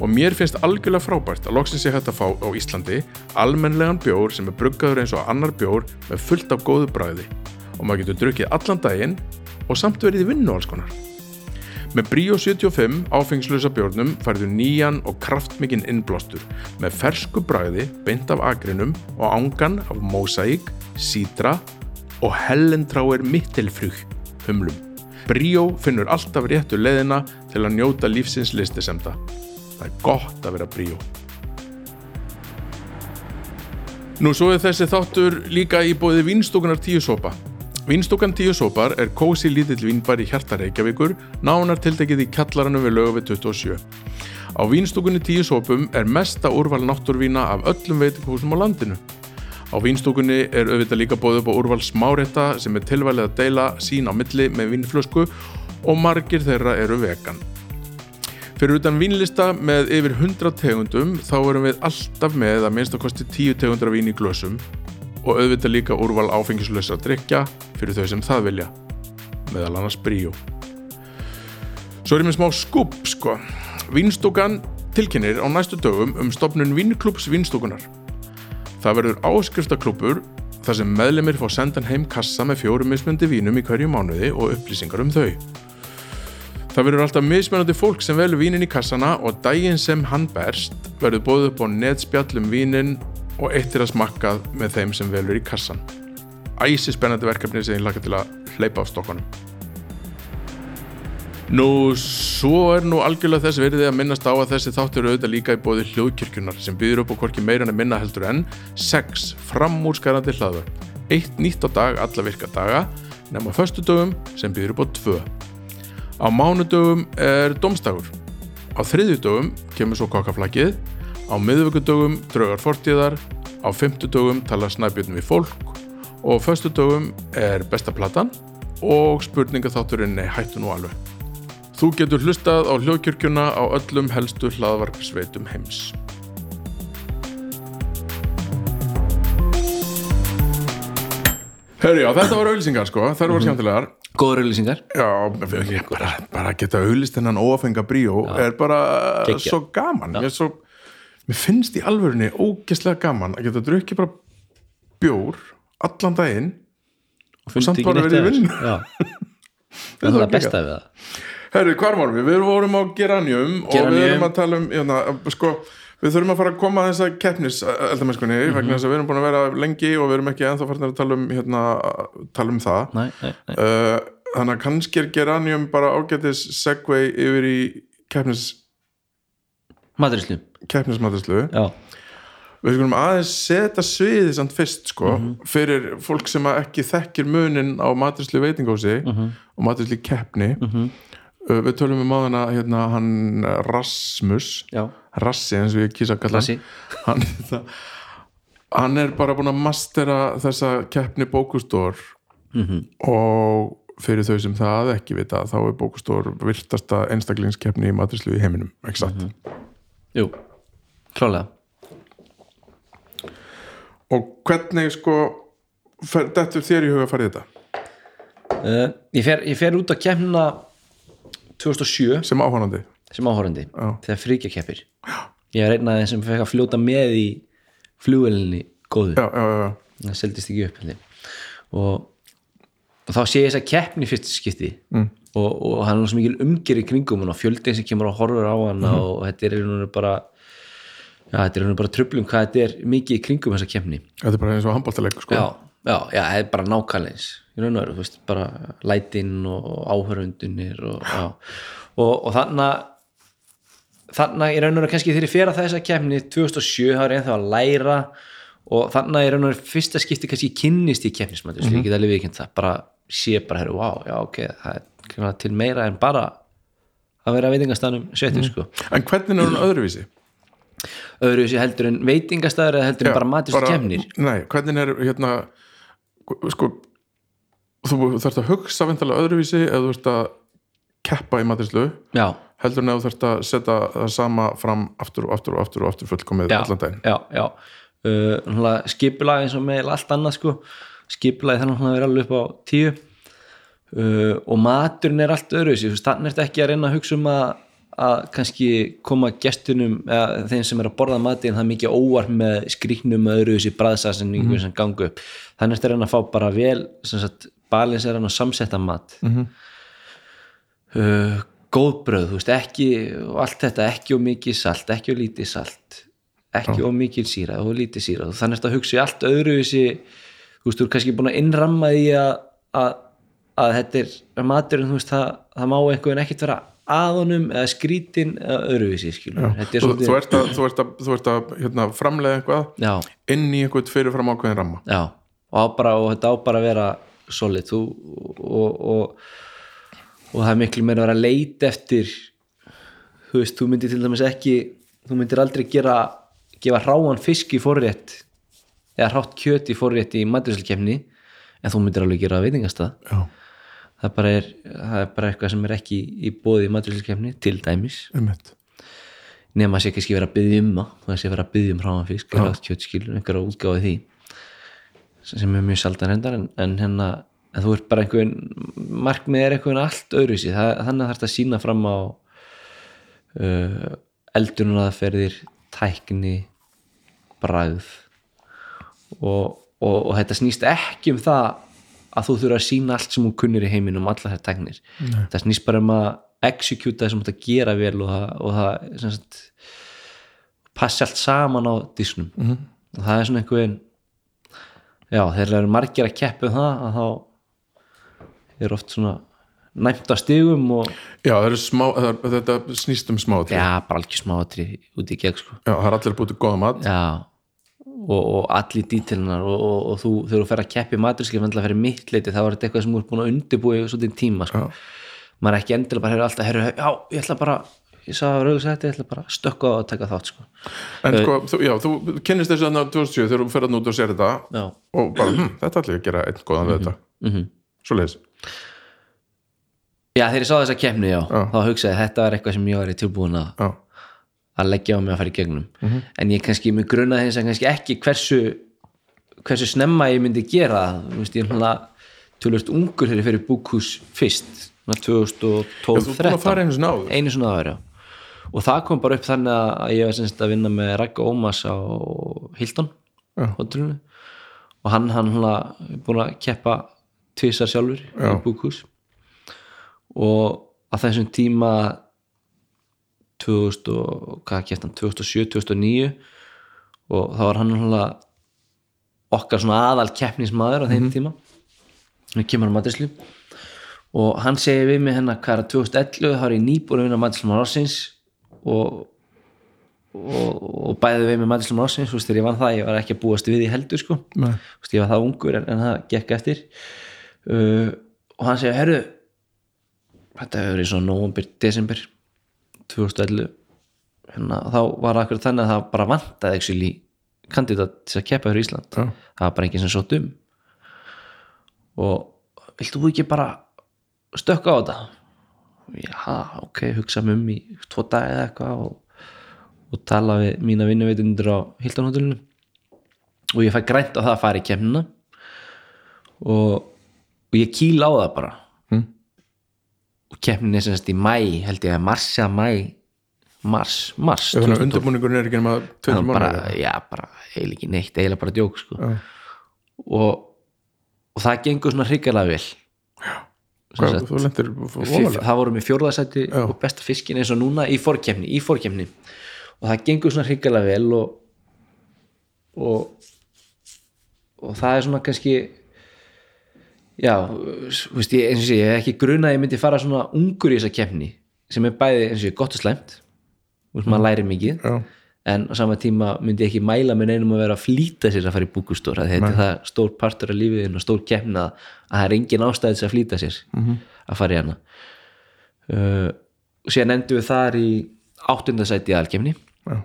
og mér finnst algjörlega frábært að loksins ég hægt að fá á Íslandi almennlegan bjór sem er bruggaður eins og annar bjór með fullt af góðu bræði og maður getur drukkið allan daginn og samt verið í vinnu alls konar. Með Bríó 75 áfengslösa bjórnum færðu nýjan og kraftmikinn innblástur með fersku bræði beint af agrinum og ángan af mósaík, sítra og hellentráir mittilfrug humlum. Bríó finnur alltaf réttu leiðina til að njóta lífsins listisemda. Það er gott að vera Bríó. Nú svo er þessi þáttur líka í bóði Vínstúkunar tíu sopa. Vínstúkan tíu sopar er kósi lítill vínbar í hjarta Reykjavíkur, nánar tiltekið í kjallaranum við lögu við 27. Á Vínstúkunni tíu sopum er mesta úrval náttúrvína af öllum veitingúsum á landinu. Á Vínstúkunni er auðvitað líka bóðið upp á úrval smárétta sem er tilvalið að deila sín á milli með vínflösku og margir þeirra eru vegan. Fyrir utan vínlista með yfir 100 tegundum þá erum við alltaf með að minnst að kosti 10 tegundur af vín í glösum og auðvitað líka úrval áfengislösa drikja fyrir þau sem það vilja, meðal annars bríó. Svo er ég með smá skúp sko. Vínstúkan tilkynir á næstu dögum um stopnun Vínklúps Vínstúkunar. Það verður áskriftaklúpur þar sem meðlemið fá sendan heim kassa með fjórum mismöndi vínum í hverju mánuði og upplýsingar um þau. Það verður alltaf mismunandi fólk sem velur vínin í kassana og daginn sem hann berst verður bóðið upp á netspjall um vínin og eitt er að smakkað með þeim sem velur í kassan. Æsi spennandi verkefni sem ég laka til að hleypa á stokkanum. Nú, svo er nú algjörlega þess verið að minnast á að þessi þáttur auðvitað líka í bóði hljóðkirkjunar sem býður upp á hvorki meira en að minna heldur en 6 framúrskarandi hlaðvörp. Eitt nýtt á dag alla virka daga nema föstu dögum sem býður upp á 2. Á mánudögum er domstagur. Á þriðjudögum kemur svo kokkaflakið. Á miðvíkudögum draugar fortíðar. Á fymtudögum tala snæbjörnum við fólk. Og á föstudögum er besta platan og spurningaþátturinn er hættu nú alveg. Þú getur hlustað á hljóðkirkjuna á öllum helstu hlaðvarpsveitum heims. Herri, já, þetta var auðlýsingar sko, þær voru skemmtilegar. Góður auðlýsingar Já, bara, bara geta auðlist hennan óafenga bríó er bara Geggjað. svo gaman mér, svo, mér finnst í alvörunni ógeðslega gaman að geta drukkið bara bjór allan daginn og samt bara verið í. Já. það er það besta við það Herri, hvar vorum við? Við vorum á Geranium og við erum að tala um hérna, sko, við þurfum að fara að koma að þessa keppnis eldamennskunni Mhm. vegna þess að við erum búin að vera lengi og við erum ekki ennþá farin að tala um, hérna, tala um það. Nei, nei, nei. uh, þannig að kannski er Geranium bara ágætis segway yfir í keppnis maturislu keppnismætislu já, við skulum aðeins setja sviðið samt fyrst sko, fyrir fólk sem ekki þekkir munin á matrislu veitingósi og matrislu keppni. Uh, við tölum um áðana hérna, hann Rasmus já, Rassi eins og ég kýsa að kalla hann. Hann er bara búin að mastera þessa keppni bókustór og fyrir þau sem það ekki vita þá er bókustór virtasta einstaklingskeppni í matrislu í heiminum, ekki satt jú, klálega og hvernig sko fer, dettur þér í huga að fara í þetta? Uh, ég, fer, ég fer út að kemna 2007 sem áhannandi sem áhorandi Já. þegar fríkja keppir ég er þeim sem fekk að fljóta með í flugvelinni góðu já, já, það seldist ekki upp og, og þá sé ég þess að keppni fyrst skipti mm. og, og hann er svo mikil umgerð í kringum og fjöldin sem kemur og horfur á hann Mhm. og þetta er einhvern veginn bara já, þetta er einhvern veginn bara tröflum hvað þetta er mikið í kringum þessa keppni þetta er bara eins og handbóltaleg sko. já, já, það er bara nákvæmlega eins í raun og veru, þú veist, bara lætin og áhörundunir og, og, og þannig þannig í raun og veru kannski þegar ég fer að þessa kemni 2007 þá er ég ennþá að læra og þannig í raun og veru fyrsta skipti kannski ég kynnist í kemnismætti, mm -hmm. ég get alveg viðkynnt það bara sé bara, herru, wow, já, ok það er til meira en bara að vera veitingastanum svetur, sko. En hvernig er hún öðruvísi? öðruvísi heldur en veitingastæður eða heldur en bara matur sem kemnir Nei, hvernig er hérna sko þú þarfst að hugsa vindalega öðruvísi eða þú þarfst að keppa í maturslu já, heldur en að þú þarfst að setja það sama fram aftur og aftur og aftur aftur fullkomið allan daginn. já, já. Uh, skipulag eins og með allt annað sko. Skipulagi þannig að vera alveg upp á tíu. Uh, og maturinn er allt öðruvísi, þannig er ekki að reyna að hugsa um að að kannski koma gestunum eða þeim sem er að borða matin það er mikið óvar með skrýknum öðru þessi bræðsasinn mm. sem gangu upp. Þannig er þetta að fá bara vel balins er að samsetta mat. Mm -hmm. uh, góðbröð, þú veist, ekki og allt þetta, ekki og mikið salt ekki og lítið salt ekki Já. og mikið síra og lítið síra. Þannig þetta að hugsa í allt öðru þessi þú veist, þú er kannski búin að innramma því að, að, að þetta er maturinn, þú veist, það, það má einhvern ekkert vera að honum eða skrítin eða öðruvísi Þetta er þú, þú ert að, þú ert að, þú ert að hérna, framlega eitthvað já, inn í einhvern fyrirfram ákveðin ramma. Já, og, á bara, og þetta á bara að vera solid. Þú, og, og, og það er miklu meira að vera að leita eftir þú veist, þú myndir til dæmis ekki þú myndir aldrei gera gefa hráan fisk í forrétt eða hrátt kjöt í forrétt í maturíslkefni en þú myndir alveg gera að veitingastað. Já, það bara er, það er bara eitthvað sem er ekki í bóði í maturíslkefni til dæmis. Um mitt nema að sé kannski vera að byggja um það það sé vera að byggja um hráan fisk eða kjötskilur, einhverja útgáði því sem er mjög sjaldan hendar en, en hérna, en þú ert bara einhvern markmið er einhvern allt öðruvísi það, þannig að það að sína fram á uh, eldunaraðferðir tækni bragð og, og, og þetta snýst ekki um það að þú þurfa að sína allt sem þú kunnir í heiminum allar þær tæknir Nei. það snýst bara um að executa það sem að gera vel og það, og það sagt, passi allt saman á disknum -hmm. og það er svona einhvern já, þegar það eru margir að keppa um það að þá er oft svona næmt á stigum og Já, smá, er- þetta snýst um smá já. já, bara algjör smáatri út í gegn sko. Það er allir búið til góða mat. Já, og, og allir dítilunar og, og, og þú, þegar þú fer að keppi maturskip endla fyrir mitt leiti, þá er þetta eitthvað sem er búin að undirbúi svolítið tíma sko. maður er ekki endilega bara heyrðu alltaf, heyrðu, já, ég ætla bara ég sá að rauðs þetta, ég ætla bara að stökka að taka þátt sko. En sko, þú, já, þú kynnist þessu þarna 2007 þegar þú fer að út og sér þetta já, og bara, hm, þetta ætla ég að gera einn góðan þetta mhm. Svo leiðis Já, þegar ég sá þessa keppni, já, Já. þá hugsaði þetta var eitthvað sem ég var í tilbúin að, Já, að leggja á mig að fara í gegnum. Mhm. en ég kannski með grunnaði þess að kannski ekki hversu hversu snemma ég myndi gera það, þú veist, ég er svona tölvöld ungur þegar ég fyrir búkhús fyrst, svona Já, þú ert búin að 2012-13 fara einu sinni áður. Svona aðra og það kom bara upp þannig að ég var semst að vinna með Ragga Ómas á Hilton Já. hótelinu. Og hann hann hann búin að keppa tvisar sjálfur Já. í búkhús. Og að þessum tíma 2000 og hvað kæft hann 2007, 2009 og þá var hann hann okkar svona aðal keppnismæður á þeim tíma. Hann kemur á Matrislu og hann segir við mig hennar hvað er að 2011 þá er ég nýbúin að vinna Matrislu Ársins. Og, og, og bæði við með Matrislu Ársins þú veist þegar ég vann það, ég var ekki að búast við í heldur sko. Þú veist, ég var það ungur en, en það gekk eftir uh, og hann segir, herru þetta hefur verið svona november, desember 2011 hérna, þá var akkur þannig að það bara vantaði actually kandidat til að keppa fyrir Ísland. Já. það var bara enginn sem svo dum og viltu þú ekki bara stökka á þetta? Já, ok, hugsa mig um í tvo dagi eða eitthvað og, og tala við mína vinnuveitundur á Hiltonhótelinu og ég fæ grænt á það að fara í kemna og, og ég kýla á það bara Mm. og kemnin er semst í mæ held ég að mars eða mæ mars, mars þannig 2012. að undirbúningurinn er ekki nema 20 Þannig bara, mánuðir já, bara eiginlega ekki neitt, eiginlega bara djók sko. Já. og, og það gengur svona hrikalega vel Sem Hvað, voðalega það voru með fjórðasæti Já. og besta fiskin eins og núna í fórkemni, í fórkemni og það gengur svona hrikalega vel og, og og það er svona kannski já, veist ég eins og ég hef ekki grunað að ég myndi fara svona ungur í þessa keppni sem er bæði eins og sé gott og þú veist maður læri mikið. Já, en á sama tíma myndi ég ekki mæla með neinum að vera að flýta sér að fara í búkustór þetta er það stór partur af lífiðin og stór keppna að það er engin ástæði til að flýta sér -hmm. að fara í hana. Uh, og síðan endum við þar í áttundasæti aðalkefni já,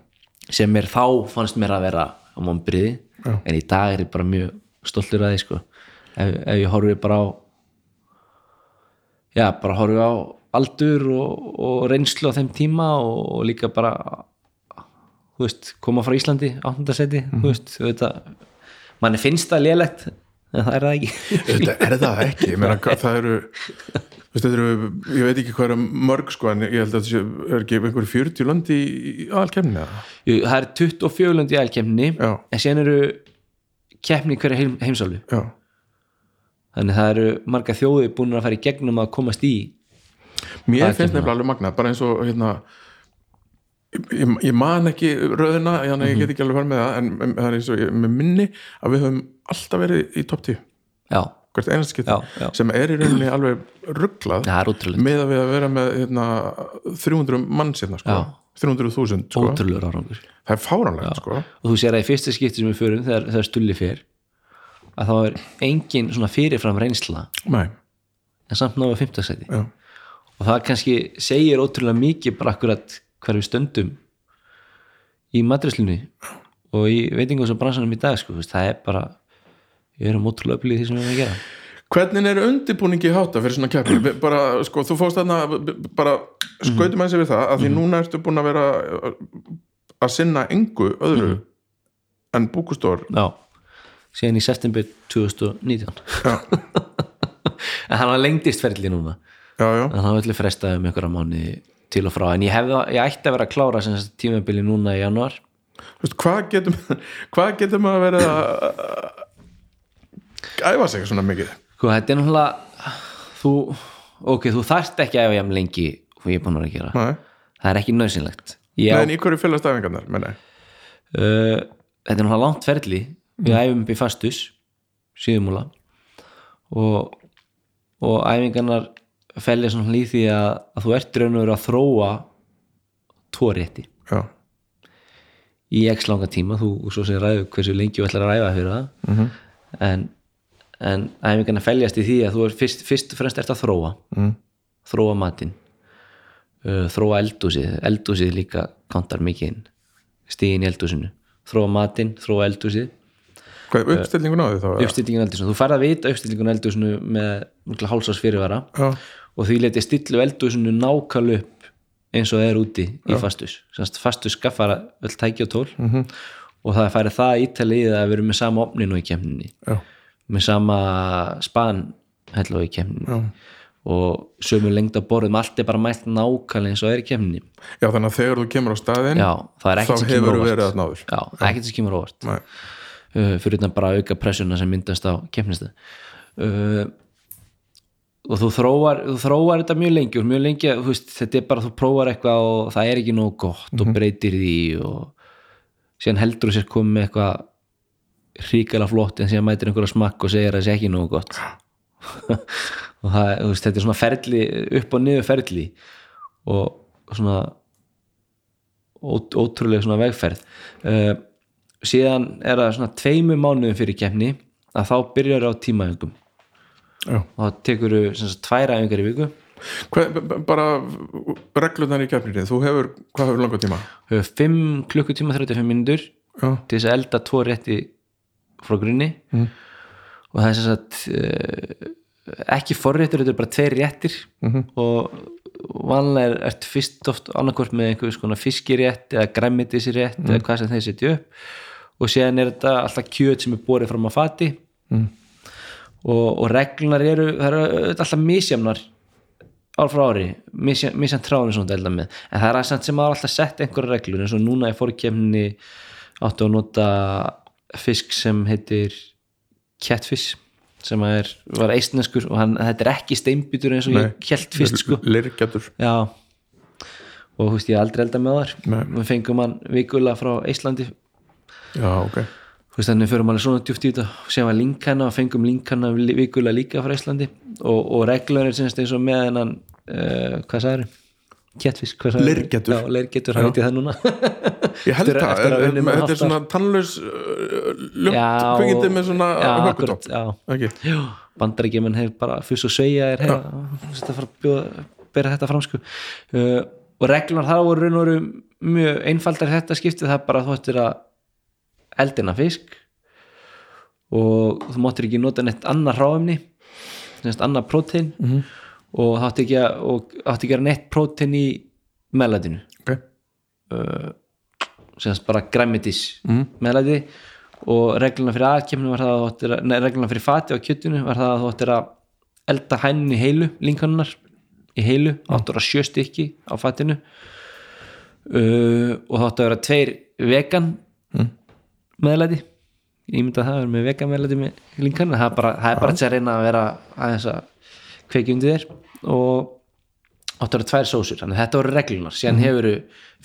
sem er þá fannst mér að vera á mombriði en í dag er ég bara mjög stoltur að því sko ef, ef ég horfi bara á já, bara horfi á aldur og, og reynslu á þeim tíma og, og líka bara þú veist, koma frá Íslandi áttundasæti, Mhm. þú veist þetta, manni finnst það lélegt en það er það ekki Þetta er það ekki, ég meina það eru þetta eru, ég veit ekki hvað er mörg sko en ég held að sé- er ekki einhver 40 lönd í? Jú, það er 24 lönd í aðalkefni Já, en síðan eru keppni í hverja heim, heimsálu já, þannig það eru marga þjóði búin að fara í gegnum að komast í mér finnst nefnilega alveg magnað, bara eins og hérna ég, ég man ekki röðina, þannig að ég get ekki alveg farið með það en en það er eins og ég, með minni að við höfum alltaf verið í topp 10 já, hvert einast skipti, sem er í rauninni alveg rugglað með að við að vera með hérna, 300 manns hérna sko, Já. 300.000 sko. það er fáránlegt sko. og þú sér að í fyrsta skipti sem við förum þegar, þegar stulli fer að þá er engin svona fyrirfram reynsla. Nei, en samt náðu fimmtagsæti já, og það kannski segir ótrúlega mikið bara akkurat hver við stöndum í matræslunni og í veitingum sem bransanum í dag sko, það er bara við erum ótrúlega í því sem við erum að gera. Hvernig er undirbúningi hátta fyrir svona keppni? Bara, sko, þú fórst þarna bara skautum eins við það að því núna ertu búin að vera að sinna engu öðru en búkustór já, síðan í september 2019 Já, en hann var lengdist ferli núna. Já, já, en hann allir frestaði um einhverja mánu til og frá, en ég, hefði, ég ætti að vera að klára tímabili núna í januar Þú veist, hvað getum hvað getum að vera að æfa sig svona mikið? Sko þetta er náttúrulega þú, ok, þú þarft ekki að æfa jafn lengi og ég er búin að vera að gera. Nei, það er ekki nöðsynlegt ég Nei en í hverju fylgast æfingarnar, menn uh, þetta er náttúrulega langt ferli við æfum upp í fastus síðumúla. Og, og æfingarnar felja svona líð því að, að þú ert raun og veru að þróa tvo rétti. Já, í x langa tíma, þú svo sem ræðu hversu lengi þú ætlar að ræða fyrir það. Mhm. en, en æfingarna feljast í því að þú er fyrst, fyrst og fremst ert að þróa. Mm. þróa matinn. Uh, þróa eldúsið, eldúsið líka kantar mikið inn. Stíðin í eldúsinu, þróa matinn þróa eldúsið, Hvað er uppstillingun á því þá? eða? uppstillingin eldúsinu þú færð að vita uppstillingun eldúsinu með hálsás fyrirvara. Já, og því leti stillu eldúsinu nákvæmlega upp eins og það er úti í fastus. Fastus skaffar öll tæki og tól. -hmm. og það færi það ítali í það að við erum með sama opnin og í kemninni já, með sama span hella og í kemninni já. Og sömu lengd á borðum allt er bara mælt nákvæmlega eins og það er í kemninni Já, þannig að þegar þú kemur á já, það er þá ekkert sem kemur hefur óvart. verið að náður já, ekkert sem kemur óvart fyrir utan bara að auka pressuna sem myndast á kemnistu uh, og þú þróar, þú þróar þetta mjög lengi og mjög lengi, veist, þetta er bara þú prófar eitthvað og það er ekki nóg gott og breytir því og síðan heldur þú sér komið með eitthvað ríkala flott en síðan mætir einhverja smakk og segir að það sé ekki nóg gott. Og það, veist, þetta er svona ferli upp og niður ferli og svona ótrúlega svona vegferð. Uh, síðan er það svona tveimu mánuðum fyrir kemni að þá byrjar á tímaöngum og þá tekur þú tværa öfingar í viku Hvað, bara reglurnar í keppninni, þú hefur, hvað hefur langa tíma? höfum 5 klukkutíma 35 mínútur Já, til þess að elda tvo rétti frá grunni Mm. og það er sem sagt uh, ekki forréttur, þetta er bara tveir réttir Mhm. og vanlega er, ert fyrst oft annarkvort með einhvers konar fiskirétt eða græmitisrétt Mhm. eða hvað sem þeir setja upp og síðan er þetta alltaf kjöt sem er borið fram á fati. Mm. og, og reglunar eru, eru alltaf misjamnar ár frá ári, misjant tráðin svona elda með, en það er að samt sem maður alltaf sett einhverja reglur, eins og núna er fórkemni áttu að nota fisk sem heitir catfish sem er, var eistneskur og hann, þetta er ekki steinbytur eins og ég held fyrst sko. Lirgjatur já. Og þú veist ég aldrei elda með þar við fengum hann vikulega frá Íslandi Já, ok. Þú veist þannig fyrir maður svona djúpt í þetta. Sem að linkana og fengum linkana vikulega líka frá Íslandi. Og, og reglur er semst eins og með hennan uh, hvað sagður Kjettfisk, hvað sagður Leirgetur. Já, leirgetur, hann veit ég það núna. Ég held það, þetta er svona tannlaus uh, ljótt Já, kvikindi með svona hökutopp akkurat, já. ekki, Já, bandaríkjumenn hefur bara fyrst og sveigja er þetta fara að bjóða, bera þetta fram sko. uh, og reglunar það voru raun og veru mjög einfaldar þetta skiptið það bara ættir að eldina fisk og þú máttir ekki nota neitt annar hráumni annar prótein -hmm. og það átti ekki að og ekki gera neitt prótein í meðlætinu ok, semst bara græmitis mm. meðlæti og regluna fyrir aðkemnu var það að þú áttir að, nei, regluna fyrir fati á kjötunu var það að þú áttir að elda hænin í heilu, linkanunar í heilu, áttur að sjö stykki á fatinu uh, og það áttu að vera tveir vegan mm. Meðlæti. Ég myndi að það er með vegan meðlæti með linkanuna, það er bara, það er bara til að reyna að vera aðeins að kveikja undir þér. Og áttu að tvær sósur, þannig að þetta voru reglunar síðan hefur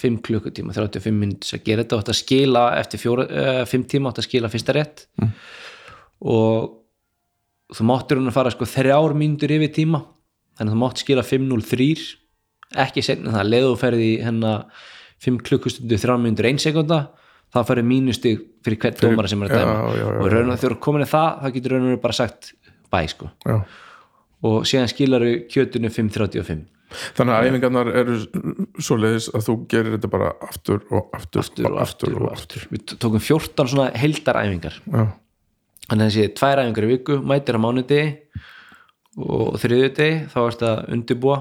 5 klukkutíma 35 minnir að gera þetta. Og átt að skila eftir 5 tíma átt að skila fyrsta rétt. Mm. og þú máttur hún að fara sko þrjár mínútur yfir tíma. Þannig að þú mátt skila 5.03 ekki setna það, leðu þú ferði hennar 5 klukkustundu 3 mínútur 1 sekunda, þá ferði mínustig fyrir hvern dómara sem er að já, dæma. já, já, og raun og þú komin í það, þá getur raun og veru bara sagt bæ sko. Já. Og síðan skilar þau kjötunu 5.35 Þannig að æfingarnar eru svoleiðis að þú gerir þetta bara aftur og aftur, aftur og aftur og aftur. við tókum 14 svona heldaræfingar Já, þannig að þessi tvær æfingar í viku mætir á mánudegi og þriðjudegi þá ertu að undirbúa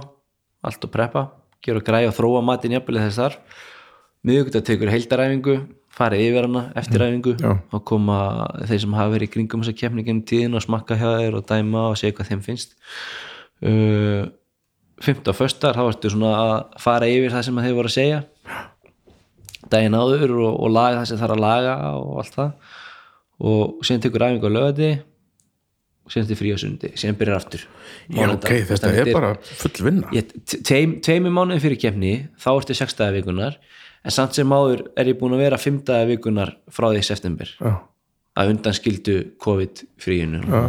allt og preppa, gera græja og þróa matinn jafnvel þess þar miðugt að tekur heldaræfingu fara yfir hana eftir æfingu Já. og koma þeir sem hafa verið í kringum þessa keppningin tíðin og smakka hjá þeir og dæma og segja hvað þeim finnst. Uh, 15. föstar þá ertu svona að fara yfir það sem þeir voru að segja. Daginn áður og, og laga það sem þarf að laga og allt það. Og síðan tekur æfingu á og síðan til frí á sundi síðan byrjar aftur. Já ok, þetta er bara full vinna. Ég, tveim, tveimur mánuði fyrir kefni þá ertu sextaði vikunar en samt sem áður er ég búin að vera fimmtaði vikunar frá því september. Já, að undan skildu COVID fríinu já,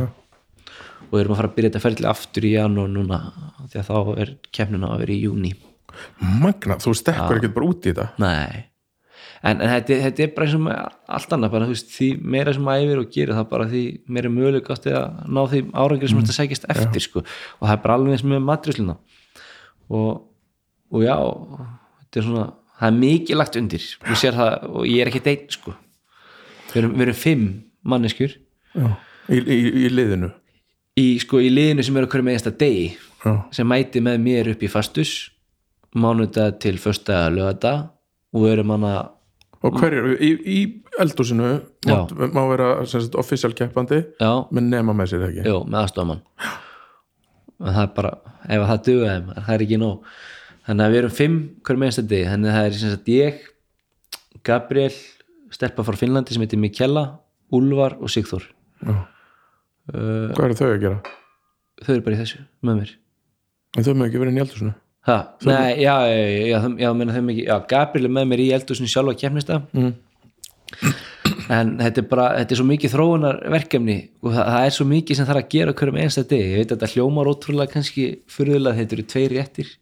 og við erum að fara að byrja þetta ferli aftur í janúar núna því að þá er kefnina að vera í júni magna, þú stekkur ekkert bara út í þetta? Nei. En, en þetta, þetta er bara eins og allt annað bara, veist, því meira sem æfir og gerir það bara því meira möguleik átti að ná því árangri sem þetta sækist eftir sko. og það er bara alveg eins með matrísluna og, og já þetta er svona, það er mikið lagt undir. Og, það, og ég er ekki einn sko. við, erum, við erum fimm manneskjur. Já, í, í, í liðinu? Í, sko, í liðinu sem er okkur með einsta degi Já, sem mæti með mér upp í fastus mánudag til fösta lögada og við erum hann að og hverjir, í, í eldúsinu Já. má vera official keppandi já, með nema með sér ekki? Jú, með aðstofamann en það er bara, ef það duga þeim það er ekki nóg þannig að við erum fimm hver með einsta degi þannig að það er sem sagt ég Gabriel, stelpa frá Finnlandi sem heitir Mikella, Úlfar og Sigþór. Já. Hvað eru þau að gera? þau eru bara í þessu með mér. En þau með ekki verið í eldúsinu ha, nei, já, já, já, já, meina þeim ekki já, Gabriel er með mér í eldhúsinu sjálfa kemnista mm. en þetta er bara, þetta er svo mikið þróunarverkefni og það, það er svo mikið sem þarf að gera hverjum einsta degi, ég veit að þetta hljómar ótrúlega kannski fyrirlega þetta eru tveir réttir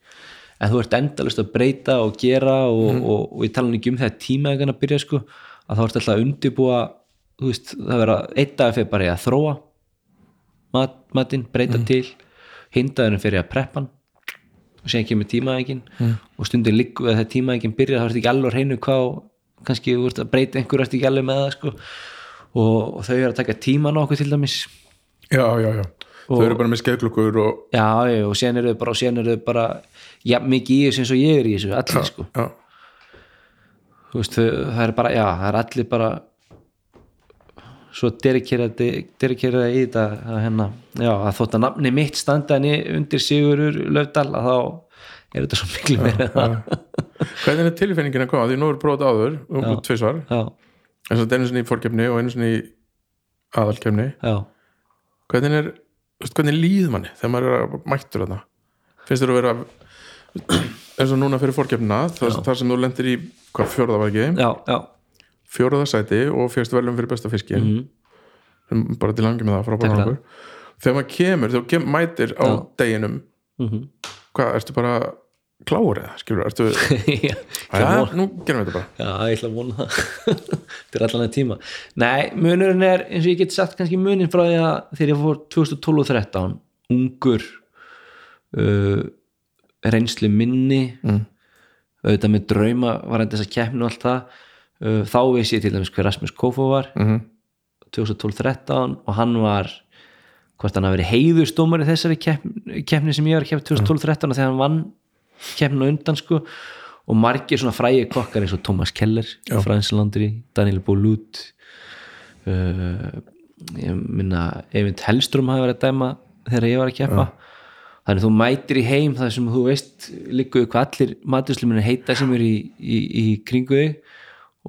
en þú ert endalist að breyta og gera og, og, og, ég tala ekki um þegar tímaðegan að byrja sko, að þá ert alltaf að undibúa þú veist, það vera einn dag fyrir bara að þróa mat, matinn, breyta til hindaðurinn fyrir að preppa hann og síðan kemur tímaðegin og stundin líku að þegar tímaðegin byrja þá ertu ekki á hreinu hvað kannski þú ert að breyta einhverju ertu ekki alveg með það sko. og, og þau eru að taka tíman okkur til dæmis. Já, já, já Þau eru bara með skeiðklukkur og já, já, og síðan eru þau bara og þau bara já, mikið í þessu eins og ég er í þessu allir sko, já, þú veist, þau, það er bara já, það er allir bara svo dedikerað dedikerað í þetta að hérna, já, að þótt að nafni mitt standaðni undir Sigurur Löfdal að þá er þetta svo miklu meira Hvernig er tilfinningin að koma? Því nú er prófað áður um já, en svo einu sinni í fórkefni og einu sinni í aðalkefni já, Hvernig er, veist, hvernig líður manni þegar maður er mættur þarna? Finnst þér að vera eins og núna fyrir fórkefnina þar, þar sem þú lendir í hvað fjórða var ekki já, já, fjóraða sæti og fyrst velum fyrir besta fiskin Mhm. sem bara til hangi með það frábæra Takk hangur þegar maður kemur, þegar kem, mætir á Já. deginum Mhm. hvað, ertu bara kláur eða, skilur, ertu Já, já, nú gerum við þetta bara. Já, ég ætla að vona það. Er allan að tíma. Nei, munurinn er, eins og ég get sagt kannski munin frá því að þegar ég fór 2012 og 13 ungur uh, reynslu minni Mm. auðvitað með drauma var þetta þess að keppni og allt það uh, þá veist ég til dæmis hver Rasmus Kofo var mm 2012-13 og hann var hvort hann hafi verið heiðustómar í þessari keppni sem ég var að keppa 2012-13 og þegar hann vann á undan sko. Og margir svona frægi kokkar eins og Thomas Keller Franslandri, Daniel Bolut uh, ég minna Eyvind Hellström hafi verið að dæma þegar ég var að keppa. Þannig þú mætir í heim þar sem þú veist líkuðu hvað allir matursluminni heita sem eru í, í, í kringu þig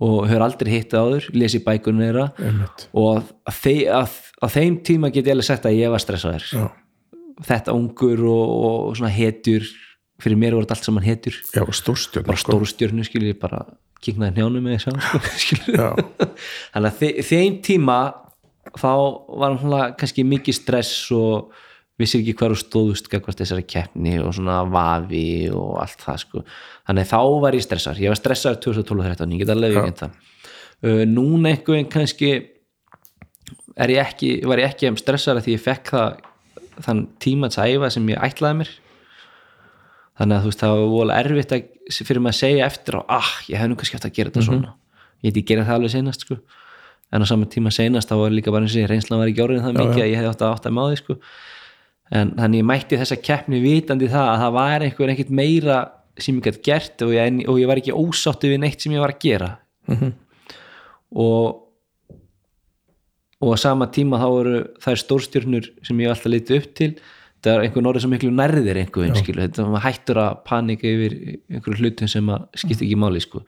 og hefur aldrei hitt áður lesi bækunum þeirra. Einmitt. og að, þe að, að þeim tíma get ég alveg sagt að ég var stressaður. Þetta ungur og, og svona hetjur fyrir mér voru þetta allt saman hetjur. Já, stórstjörn bara stórstjörnu skilur ég bara kiknaði hnjánum með þess sko, þannig að þe þeim tíma þá var hann kannski mikið stress og vissi ekki hver og stóðust þessari keppni og svona vafi og allt það sko. Þannig að þá var ég stressar, ég var stressar 2012-13, ég get alveg ekki það. Uh, núna einhvern kannski er ég ekki, var ég ekki um stressar að því ég fekk það þann tíma að æfa sem ég ætlaði mér þannig að þú veist það var vola erfitt að, fyrir maður að segja eftir og ah, ég hef nú kannski eftir að gera þetta svona. Ég heiti gera það alveg senast sko. En á saman tíma senast þá var líka bara eins og ég reynslan var ekki árið það mikið að ég hefði átt að átt að máði sko. En þannig ég mætti þessa keppni vitandi það að það var einhver ekkert meira sem ég gæti gert og ég, og ég var ekki ósáttu við neitt sem ég var að gera. Mhm. og og á sama tíma þá eru þær stórstjörnur sem ég hef alltaf litið upp til það er einhvern orðið sem miklu nærðir einhvern skilu, þetta maður hættur að panika yfir einhverju hlutum sem að skipta ekki máli sko.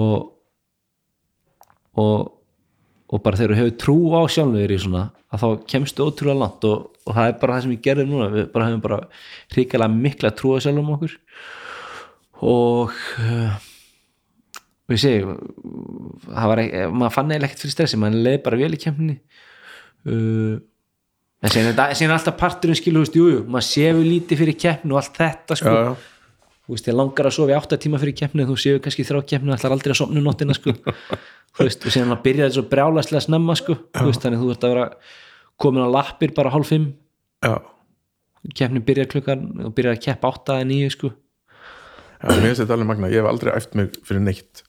Og og, og bara þegar þú hefur trú á sjálfur í svona að þá kemstu ótrúlega langt og, og það er bara það sem ég gerði núna. Við bara hefum bara hrikalega mikla trú á sjálfum okkur. Og og ég segi það var ekki, maður fann eða ekkert fyrir stressi maður leið bara vel í kemni uh, en síðan er alltaf parturinn skilu, þú veist, jújú, maður séu lítið fyrir keppni og allt þetta sko já, já. þú veist, ég langar að sofa í átta tíma fyrir keppni þú séu kannski þrjá keppni og ætlar aldrei að sopna um nóttina sko. þú veist, og síðan að byrja þetta svo brjálæslega snemma sko. þú veist, þannig þú ert að vera komin á lappir bara hálf fimm já. keppni byrjar klukkan og byrjar að keppa átta eða níu sko. já mér finnst þetta alveg magna, ég hef aldrei æft mig fyrir neitt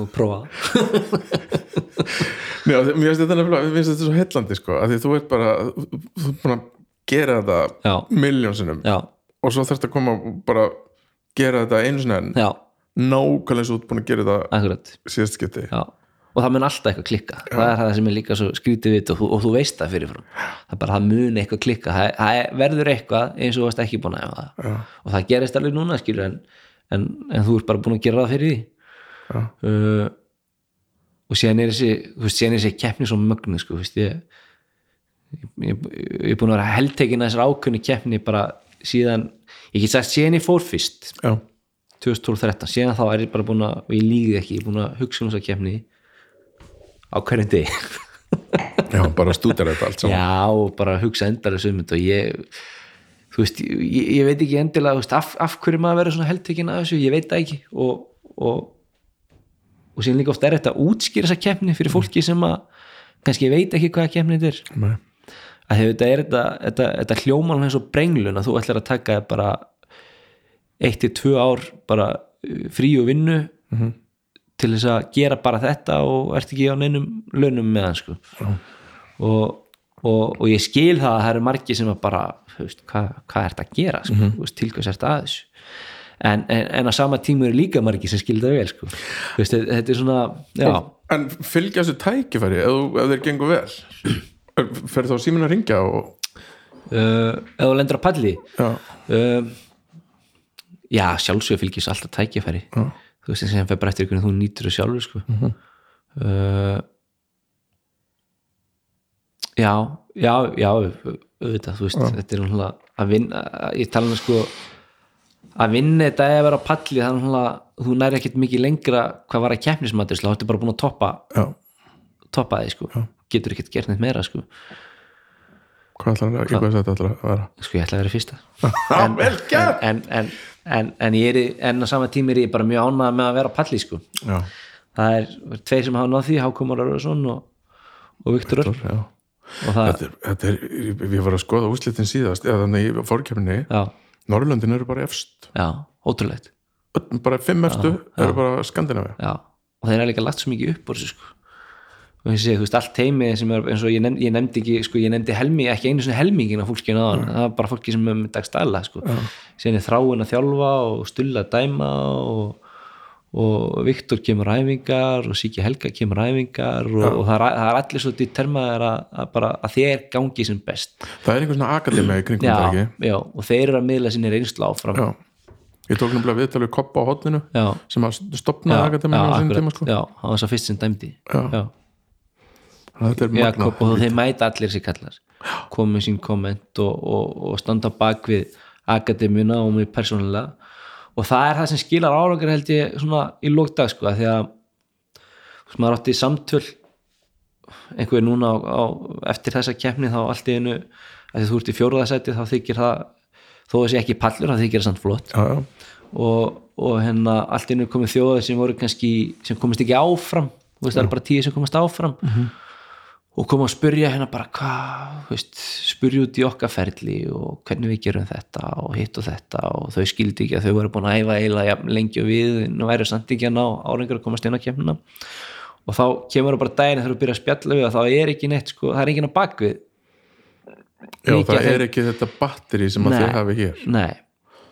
og prófa Nei, og mér finnst þetta nefnilega, svo heillandi sko, að því þú ert bara þú ert búin að gera þetta Já. miljónsinnum já, og svo þarfst að koma og bara gera þetta einu sinni enn. Já, nákvæmlega þú ert búin að gera þetta síðast skipti. Já. og það mun alltaf eitthvað klikka. Það er það sem er líka svo skrítið við og, og þú veist það fyrirfram. Það bara það mun eitthvað klikka. Það, það verður eitthvað eins og þú varst ekki búin að efa það Já. og það gerist alveg núna skilur en, en, en þú ert bara búin að gera það fyrir því. Já. Og síðan er þessi þessi keppni svo mögnu sko, ég, ég, ég, er búin að vera heldtekin að þessar ákunni keppni bara síðan ég get sagt síðan ég fór fyrst já, 2012-13, síðan þá er ég bara búin að og ég líði ekki, ég er búin að hugsa um þessa keppni á hverjum degi. Já, bara stúdar þetta allt saman. Já, bara hugsa endar þessu um þetta og ég þú veist, ég, ég veit ekki endilega veist, af, af hverju maður verður svona heldtekin að þessu, ég veit það ekki. Og, og og síðan líka oft er þetta að útskýra þessa keppni fyrir fólki sem að kannski veit ekki hvaða keppni þetta er. Að hefur þetta er þetta, þetta, þetta hljóman eins og brenglun að þú ætlar að taka bara eitt til tvö ár bara uh, frí og vinnu til þess að gera bara þetta og ert ekki á neinum launum með hann sko. og, og, og ég skil það að það eru margir sem að bara hvað, hvað er þetta að gera sko? Þú veist, til hvers er þetta að þessu en, en, en að sama tíma eru líka margir sem skil það vel sko. Þú veist, þetta er svona já, en fylgja þessu tækifæri ef, ef þeir gengur vel? Fer þá síminn að ringja og uh, ef þú lendur að palli? Já, um, já, sjálfsög fylgis alltaf tækifæri. Já. þú veist sem fyrir bara eftir hvernig þú nýtur það sjálfur sko. uh, já já, já auðvitað, þú veist, þetta er náttúrulega að vinna, ég tala um sko að vinna þetta eða vera á palli þannig að þú næri ekkert mikið lengra hvað var að keppnismatur þá ertu bara búin að toppa, já, toppa þig sko. getur ekkert gert neitt meira sko. hvað ætlar að, hvað þetta ætlar að vera? Sko ég ætla að vera fyrsta. Já, en, en, en, en ég er í- en á sama tími er ég bara mjög ánægð með að vera á palli sko. já, það er tveir sem hafa náð því Hákomar Örvarsson og, og Viktor já. Og það, Þetta er, þetta er, við varum að skoða úslitin síðast eða þannig í fórkjöfni já, Norrlöndin eru bara efst. Já, ótrúlegt. Bara fimm efstu eru bara Skandinavi já, og þeir eru líka lagt svo mikið upp úr þessu sko. Og þú veist, allt heimi sem er eins og ég, nefnd, ég nefndi ekki, sko, ég nefndi helmi ekki einu svona helmingin á fólkinu á það var bara fólki sem er með dagstæla, sko. Síðan er þráin að þjálfa og stulla að dæma og, og Viktor kemur æfingar og Siki Helga kemur æfingar og, og það, er, það er allir svo determaðir að, að, að þeir gangi sem best. Það er einhver svona akademi í kringum það ekki? já, og þeir eru að miðla sinni reynslu áfram. Já, ég tók náttúrulega viðtalið koppa á hotninu já, sem að stopnaði akademi á sinni tíma sko. já, hann var svo fyrst sem dæmdi. Já. Jakob og þeir mæta allir sér kallar. Komið sín komment og, og, og standa bak við akademina og mér persónulega og það er það sem skilar árangur held ég svona í lókdag sko að því að þú veist, maður átti samtöl einhver núna á, á, eftir þessa keppni þá allt í einu að því þú ert í fjóruðasæti þá þykir það þó þessi ekki pallur það þykir það samt flott. Já, já, og, og hérna allt í einu komið þjóðir sem voru kannski sem komist ekki áfram þú veist það eru bara tíu sem komast áfram og koma að spyrja hérna bara hvað, spyrja út í okkar ferli og hvernig við gerum þetta og hitt og þetta og þau skildi ekki að þau voru búin að æfa eiginlega jafn lengi og við nú væri samt ekki að ná árengur að komast inn á kemna og þá kemur það bara daginn þegar þú byrja að spjalla við og þá er ekki neitt sko, það er enginn að bakvið já það er ekki þetta batteri sem að Nei. þið hafi hér. Nei,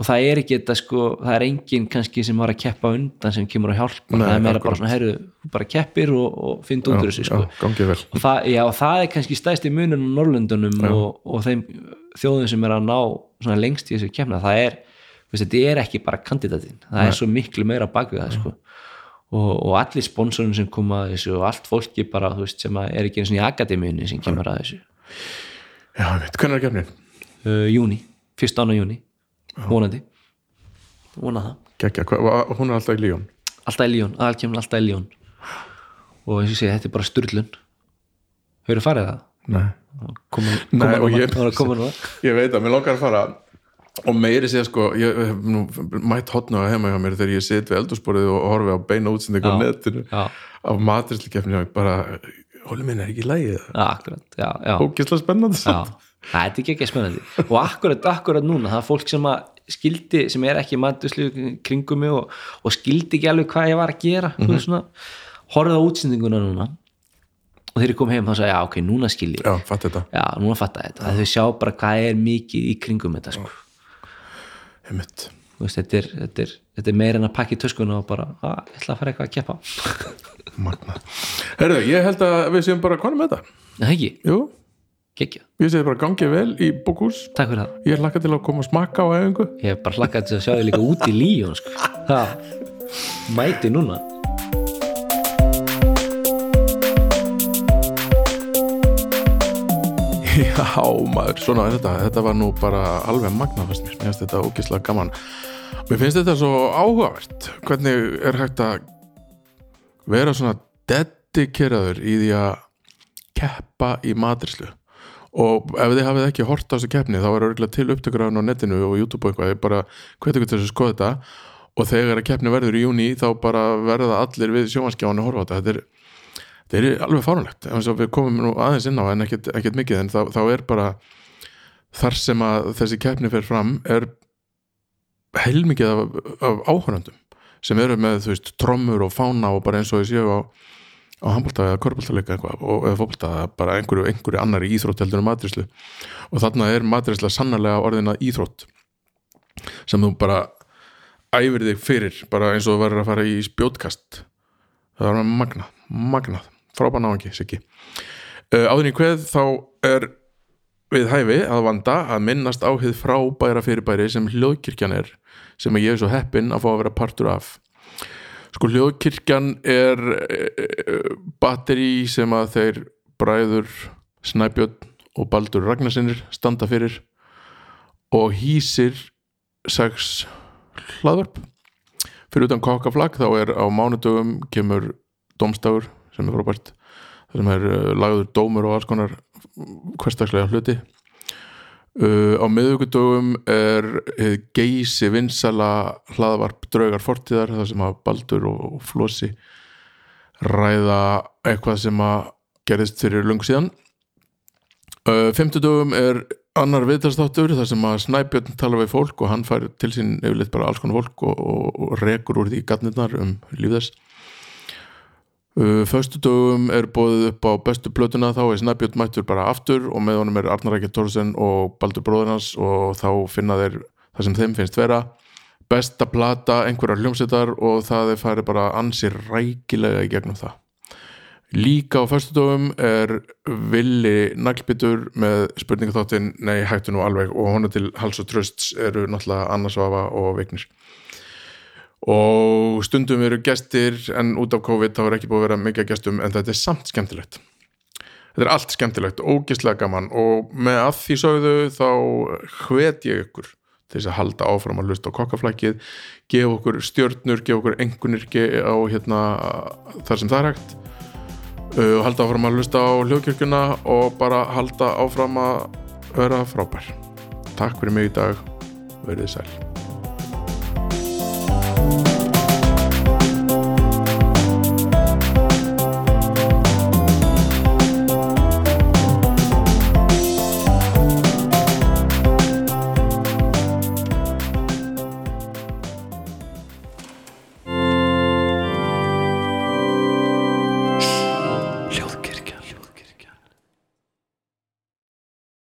og það er ekki þetta sko, það er enginn kannski sem var að keppa undan sem kemur að hjálpa, Nei, það er meira akkurat. bara svona þú bara keppir og, og finn úr þessu sko. Já, og það, já, og það er kannski stæsti munum á Norrlöndunum og, og þeim þjóðum sem er að ná svona lengst í þessu keppna, það er veist, þetta er ekki bara kandidatin það er svo miklu meira bak við það sko. og, og allir sponsorum sem koma að þessu og allt fólki bara, þú veist, sem er ekki eins og í akademíunni sem kemur að þessu. Já, ég veit, hvernig er kefnin? uh, júni, fyrst ána júni vonandi. Vona það, Gekja, hva, hún er alltaf í Líón alltaf í Líón, aðal kemur alltaf í Líón og eins og ég segi, þetta er bara sturlun. Hefur farið það? Nei, Koma, Nei, koma og núna, ég- að koma núna? Ég veit að mér langar að fara. Og meiri segja sko ég hef nú mætt hotna á heima hjá mér þegar ég sit við eldursporið og horfi á beina útsendingu á netinu já, af ég bara hóli minn er ekki í lægið akkurat já, já, ógislega spennandi já. samt. Þetta er ekki ekki spennandi. Og akkurat, akkurat núna, það er fólk sem að skildi, sem er ekki matuslu kringum mig og, og skildi ekki alveg hvað ég var að gera mm -hmm. svona, horfði á útsendinguna núna og þegar ég kom heim þá sagði ég, já ok, núna skil ég. Já, fatt þetta, já, núna fatta ég þetta, að þau sjá bara hvað er mikið í kringum þetta sko. heimitt veist, þetta, er, þetta, er, þetta er meira en að pakka í töskuna og bara, að, ég ætla að fara eitthvað að keppa. Magna herðu, ég held að við séum bara konum með þetta. Það ekki, jú, gekkja, ég segi bara gangið vel í bókús takk fyrir það. Ég hlakka til að koma að smakka á efingu ég hef bara hlakkað til að sjá þig líka út í líjón sko. það, mæti núna. Já, maður, svona er þetta. Þetta var nú bara alveg magna fannst mér, mér finnst þetta ógislega gaman. Mér finnst þetta svo áhugavert. Hvernig er hægt að vera svona dedikeraður í því að keppa í matrislu og ef þið hafið ekki hort á þessu keppni þá er örgulega til henni á netinu og YouTube og eitthvað, ég bara hvet ykkur til að skoða þetta. Og þegar að keppni verður í júni þá bara verða allir við sjónvaskjáni að horfa á þetta, þetta er þetta er alveg fárunlegt og við komum nú aðeins inn á en ekkert, ekkert mikið en þá, þá er bara þar sem að þessi keppni fer fram er heilmikið af, af áhörandum sem eru með þú veist trommur og fána og bara eins og ég séu á, á handbólta eða og eða fótbolta bara einhverju, einhverju annari íþrótt heldur en matrislu og þarna er matrisla sannarlega orðina íþrótt sem þú bara æfir þig fyrir bara eins og þú verður að fara í spjótkast. Það var magnað, magnað. Frábæð náðangi, Siggi. Uh, áður í kveð þá er við hæfi að vanda að minnast á hið frábæra fyrirbæri sem hljóðkirkjan er sem ég er svo heppinn að fá að vera partur af sko hljóðkirkjan er uh, batteri sem að þeir bræður Snæbjörn og Baldur Ragnarsinnir standa fyrir og hýsir sex hlaðvarp. Fyrir utan kokkaflag þá er á mánudögum kemur domstagur sem er frábært þar sem er uh, lagður dómur og alls konar hverstagslega hluti uh, á miðugudögum er hið geysi vinsala hlaðvarp draugar fortíðar þar sem að Baldur og Flósi ræða eitthvað sem að gerðist fyrir lungu síðan. Uh, Fymtudögum er annar viðtalstáttur þar sem að Snæbjörn tala við fólk og hann fær til sín yfirleitt bara alls konar fólk og, og, og rekur úr því gatnirnar um líf uh, Föstudögum er bóðið upp á bestu plötuna þá er Snæbjörn mættur bara aftur og með honum er Arnar Rækja Tórsen og Baldur bróður hans og þá finna þeir það sem þeim finnst vera. Besta plata einhverjar hljómsveitar og það er farið bara ansið rækilega í gegnum það. Líka á föstudöfum er Villi naglbyttur með spurningatháttin Nei, hættu nú alveg og honu til hals og trösts eru náttúrulega annarsvafa og veiknir og stundum eru gestir en út af COVID þá er ekki búið að vera mikið gestum en þetta er samt skemmtilegt. Þetta er allt skemmtilegt, ógislega gaman. Og með að því sögðu þá hvet ég ykkur til þess að halda áfram að hlusta á kokkaflækið gefa okkur stjörnur, gefa okkur engunir á hérna, þar sem það er hægt. Uh, halda áfram að hlusta á hljóðkirkuna og bara halda áfram að vera frábær. Takk fyrir mig í dag, verðið sæl